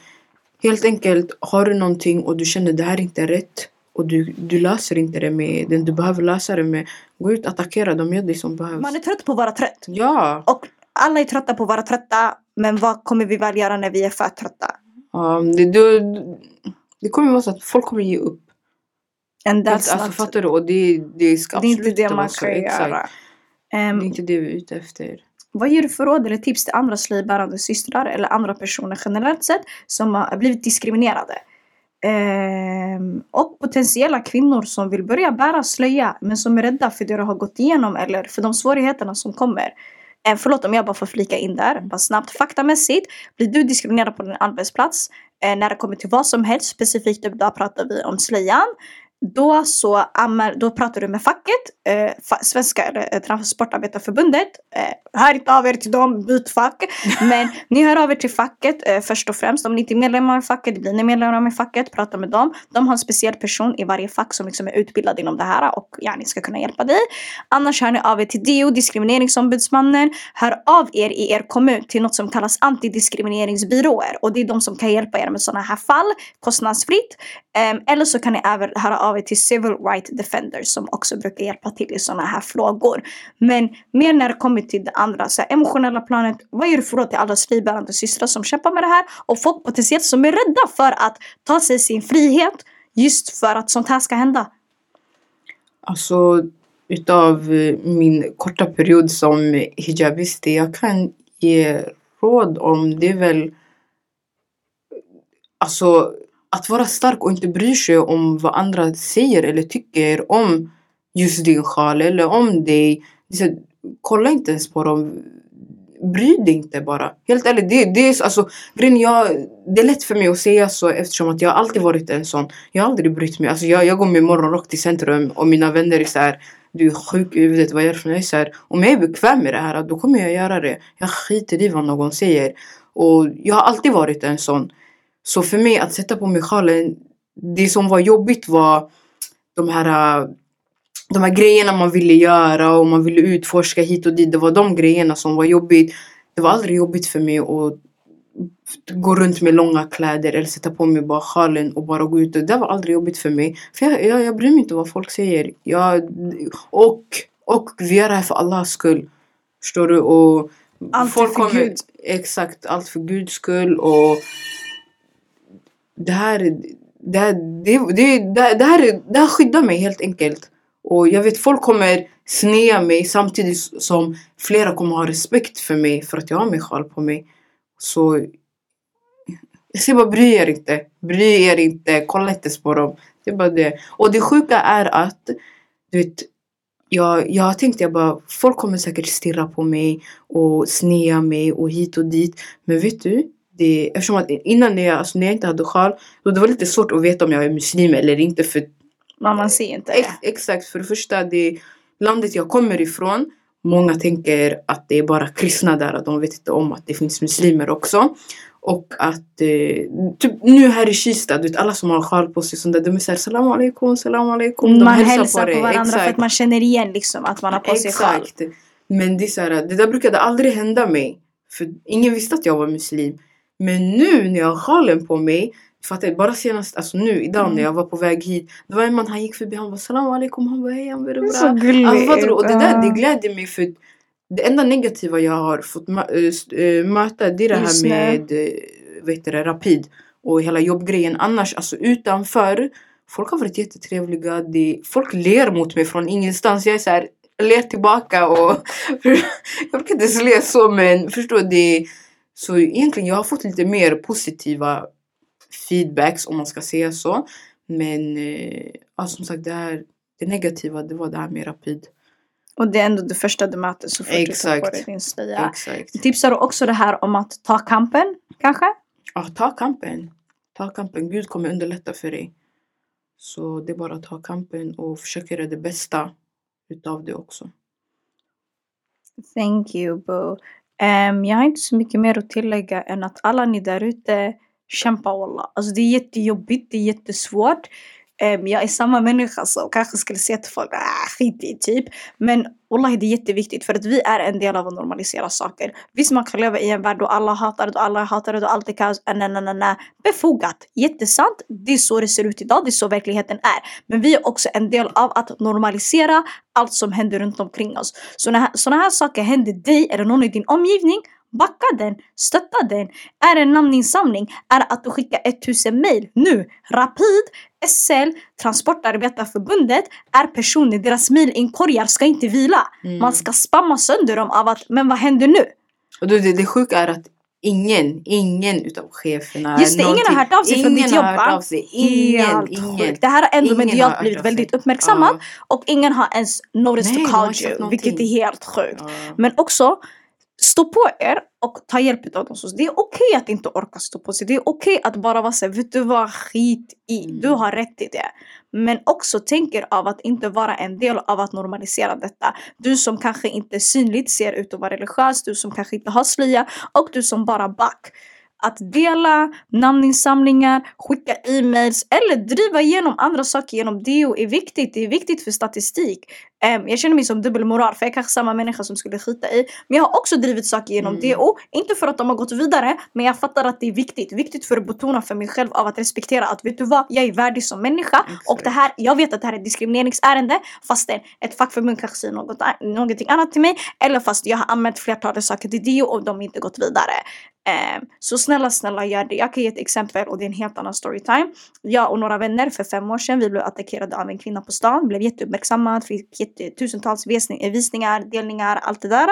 helt enkelt har du någonting och du känner det här inte är rätt och du, du löser inte det med den du behöver lösa det med. Gå ut, attackera dem, gör det som behövs. Man är trött på att vara trött. Ja, Och alla är trötta på att vara trötta. Men vad kommer vi väl göra när vi är för trötta? Um, det, det, det kommer vara så att folk kommer ge upp. And that's alltså, not, fattar du? Och det, det ska det är inte det man ska göra. Det Ehm, är inte det vi är ute efter. Vad ger du för råd eller tips till andra slöjbärande systrar eller andra personer generellt sett som har blivit diskriminerade? Ehm, och potentiella kvinnor som vill börja bära slöja men som är rädda för det de har gått igenom eller för de svårigheterna som kommer. Eh, förlåt om jag bara får flika in där, bara snabbt. Faktamässigt, blir du diskriminerad på din arbetsplats eh, när det kommer till vad som helst, specifikt då pratar vi om slöjan. Då så då pratar du med facket, eh, Svenska eh, Transportarbetarförbundet. Eh, hör inte av er till dem, byt fack. <laughs> Men ni hör av er till facket eh, först och främst. Om ni inte är medlemmar i facket, blir ni medlemmar i facket, prata med dem. De har en speciell person i varje fack som liksom är utbildad inom det här och ja, ni ska kunna hjälpa dig. Annars hör ni av er till DO, Diskrimineringsombudsmannen. Hör av er i er kommun till något som kallas antidiskrimineringsbyråer. Och det är de som kan hjälpa er med sådana här fall kostnadsfritt. Ehm, eller så kan ni även höra av er till Civil Rights Defenders som också brukar hjälpa till i sådana här frågor. Men mer när det kommer till det andra, så här, emotionella planet. Vad ger du för råd till alla fribärande systrar som kämpar med det här? Och folk potentiellt som är rädda för att ta sig sin frihet just för att sånt här ska hända. Alltså utav eh, min korta period som hijabist, jag kan ge råd om det är väl alltså att vara stark och inte bry sig om vad andra säger eller tycker om just din sjal eller om dig. Så, kolla inte ens på dem. Bry dig inte bara. Helt ärligt, det, det är alltså grejen jag, det är lätt för mig att säga så eftersom att jag alltid varit en sån. Jag har aldrig brytt mig. Alltså jag, jag går med morgonrock till centrum och mina vänner är så här. Du är sjuk i huvudet, vad gör du för något? Så här, Om jag är bekväm med det här, då kommer jag göra det. Jag skiter i vad någon säger. Och jag har alltid varit en sån. Så för mig att sätta på mig sjalen, det som var jobbigt var de här, äh, de här grejerna man ville göra och man ville utforska hit och dit. Det var de grejerna som var jobbigt. Det var aldrig jobbigt för mig att gå runt med långa kläder eller sätta på mig bara sjalen och bara gå ut. Det var aldrig jobbigt för mig. För jag, jag, jag bryr mig inte vad folk säger. Jag, och, och vi gör det här för Allahs skull. Förstår du? Och Allt är för Gud. Exakt, allt för Guds skull. Och det här, det, här, det, det, det, det, här, det här skyddar mig helt enkelt. Och jag vet folk kommer snea mig samtidigt som flera kommer ha respekt för mig för att jag har min sjal på mig. Så jag säger bara bry er inte. Bry er inte. Kolla inte ens på dem. Det är bara det. Och det sjuka är att du vet, jag, jag tänkte jag bara folk kommer säkert stirra på mig och snea mig och hit och dit. Men vet du? Det, eftersom att innan när jag, alltså när jag inte hade sjal då det var lite svårt att veta om jag är muslim eller inte för Men man ser inte Ex, exakt, för det första det landet jag kommer ifrån Många tänker att det är bara kristna där, att de vet inte om att det finns muslimer också. Och att eh, typ nu här i Kista, du vet alla som har sjal på sig sånt där, de är såhär salam alaikum, salam alaikum. De man hälsar på, varandra för exakt. att man känner igen liksom att man har på sig sjal. Exakt. Men det är så här, det där brukade aldrig hända mig. För ingen visste att jag var muslim. Men nu när jag har sjalen på mig. Fattar du? Bara senast, alltså nu idag Mm. när jag var på väg hit. Det var en man, han gick förbi, han var salam alaikum, han bara hej, han var bra? så gulligt. Alltså, fattar du? Och det där det gläder mig för det enda negativa jag har fått st- äh, möta det är det här med vad heter det, rapid och hela jobbgrejen. Annars alltså utanför folk har varit jättetrevliga. Det, folk ler mot mig från ingenstans. Jag är så här, ler tillbaka och <laughs> jag brukar inte ens le så men förstår du? Så egentligen jag har fått lite mer positiva feedbacks om man ska säga så. Men eh, ja, som sagt det här det negativa det var det här med rapid. Och det är ändå det första du möter så fort du tar på Exakt. dig din slöja. Exakt. Tipsar du också det här om att ta kampen kanske? Ja, ta kampen. Ta kampen. Gud kommer underlätta för dig. Så det är bara att ta kampen och försöka göra det bästa utav det också. Thank you Boo. Ehm, jag har inte så mycket mer att tillägga än att alla ni där ute kämpa wallah. Alltså det är jättejobbigt, det är jättesvårt. Jag är samma människa som kanske skulle säga till folk ah, skit i typ. Men wallahi det är jätteviktigt för att vi är en del av att normalisera saker. Visst man kan leva i en värld då alla hatar det och alla hatar det och allt är kaos. Eh, na, nej, nej, nej, nej. Befogat. Jättesant. Det är så det ser ut idag. Det är så verkligheten är. Men vi är också en del av att normalisera allt som händer runt omkring oss. Så när sådana här saker händer dig eller någon i din omgivning Backa den, stötta den. Är en namninsamling? Är det att du skickar 1000 mail nu? Rapid, SL, Transportarbetarförbundet är personer, deras mailinkorgar ska inte vila. Mm. Man ska spamma sönder dem av att, men vad händer nu? Och det, det, det sjuka är att ingen, ingen utav cheferna. Just det, ingen har hört av sig från ditt ingen jobb har va? hört av sig. Ingen, Helt ingen. Det här har ändå Ingen har medialt blivit väldigt uppmärksammat Ja. och ingen har ens noticed Nej, to har call you, vilket är helt sjukt. Ja. Men också stå på er och ta hjälp av dem. Det är okej att inte orka stå på sig. Det är okej att bara vara såhär, vet du vad, skit i. Mm. Du har rätt i det. Men också tänker av att inte vara en del av att normalisera detta. Du som kanske inte synligt ser ut att vara religiös, du som kanske inte har slöja och du som bara back. Att dela namninsamlingar, skicka e-mails eller driva igenom andra saker genom DO är viktigt. Det är viktigt för statistik. Em, jag känner mig som dubbelmoral för jag är kanske samma människa som skulle skita i. Men jag har också drivit saker genom Mm. DO. Inte för att de har gått vidare men jag fattar att det är viktigt. Viktigt för att betona för mig själv av att respektera att vet du vad, jag är värdig som människa. Exakt. Och det här, jag vet att det här är ett diskrimineringsärende fastän ett fackförbund kanske säger något, någonting annat till mig. Eller fast jag har anmält flertalet saker till DO och de har inte gått vidare. Ehm, så snälla, snälla gör det. Jag kan ge ett exempel och det är en helt annan storytime. Jag och några vänner för fem år sedan, vi blev attackerade av en kvinna på stan. Blev jätteuppmärksammad, fick jätte, tusentals visningar, delningar, allt det där.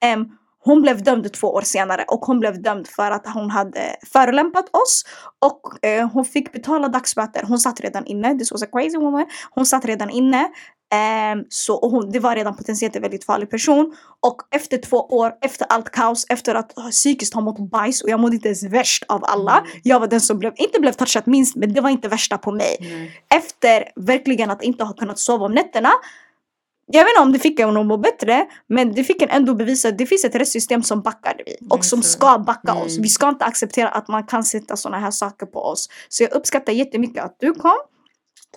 Ehm, hon blev dömd två år senare och hon blev dömd för att hon hade förolämpat oss och eh, hon fick betala dagsböter. Hon satt redan inne, this was a crazy woman. Hon satt redan inne. Ehm, så, hon, det var redan potentiellt en väldigt farlig person. Och efter två år, efter allt kaos, efter att psykiskt ha mått bajs och jag mådde inte ens värst av alla. Mm. Jag var den som blev, inte blev touchat minst men det var inte värsta på mig. Nej. Efter verkligen att inte ha kunnat sova om nätterna. Jag vet inte om det fick en att må bättre men det fick en ändå bevisa att det finns ett rättssystem som backar vi och som ska backa Mm. oss. Vi ska inte acceptera att man kan sätta sådana här saker på oss. Så jag uppskattar jättemycket att du kom.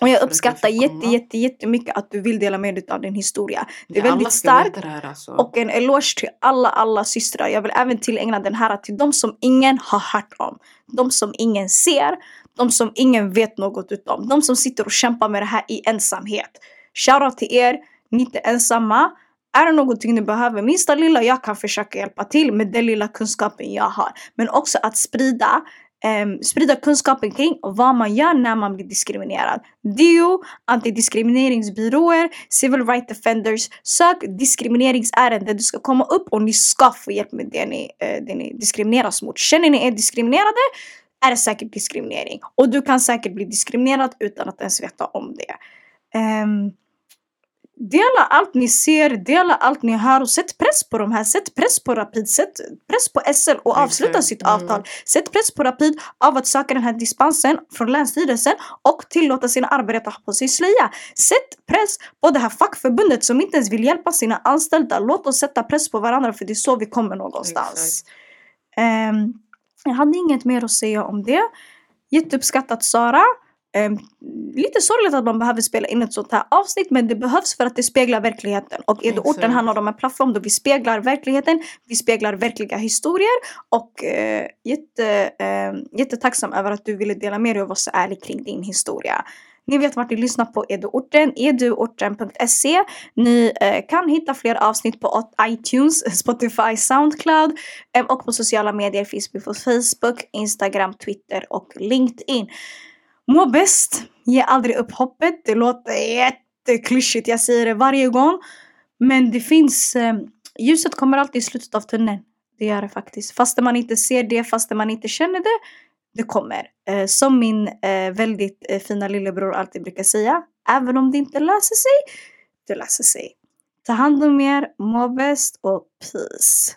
Och jag uppskattar jätte, jätte, jättemycket att du vill dela med dig av din historia. Det är väldigt starkt. alltså. Och en eloge till alla, alla systrar. Jag vill även tillägna den här till de som ingen har hört om. De som ingen ser. De som ingen vet något utav. De som sitter och kämpar med det här i ensamhet. Shoutout till er. Ni är inte ensamma. Är det någonting ni behöver, minsta lilla jag kan försöka hjälpa till med den lilla kunskapen jag har. Men också att sprida ehm, sprida kunskapen kring vad man gör när man blir diskriminerad. DO, antidiskrimineringsbyråer, civil rights defenders. Sök diskrimineringsärenden. Du ska komma upp och ni ska få hjälp med det ni, eh, det ni diskrimineras mot. Känner ni er diskriminerade är det säkert diskriminering. Och du kan säkert bli diskriminerad utan att ens veta om det. Ehm, Dela allt ni ser, dela allt ni hör och sätt press på de här. Sätt press på Rapid, sätt press på SL och avsluta Exakt. sitt Mm. avtal. Sätt press på Rapid av att söka den här dispensen från Länsstyrelsen och tillåta sina arbetare att ha på sig slöja. Sätt press på det här fackförbundet som inte ens vill hjälpa sina anställda. Låt oss sätta press på varandra för det är så vi kommer någonstans. Ehm, jag hade inget mer att säga om det. Jätteuppskattat Sara. Ehm, lite sorgligt att man behöver spela in ett sånt här avsnitt men det behövs för att det speglar verkligheten. Och Edo-orten Exakt. handlar om en plattform då vi speglar verkligheten, vi speglar verkliga historier och eh, jätte, eh, jättetacksam över att du ville dela med dig och vara så ärlig kring din historia. Ni vet vart ni lyssnar på Eduorten, eduorten.se. Ni eh, kan hitta fler avsnitt på iTunes, <laughs> Spotify, Soundcloud eh, och på sociala medier finns på Facebook, Instagram, Twitter och LinkedIn. Må bäst, ge aldrig upp hoppet. Det låter jätteklyschigt, jag säger det varje gång. Men det finns, eh, ljuset kommer alltid i slutet av tunneln. Det gör det faktiskt. Fast man inte ser det, fast man inte känner det. Det kommer. Eh, som min eh, väldigt eh, fina lillebror alltid brukar säga. Även om det inte löser sig, det löser sig. Ta hand om er, må bäst och peace.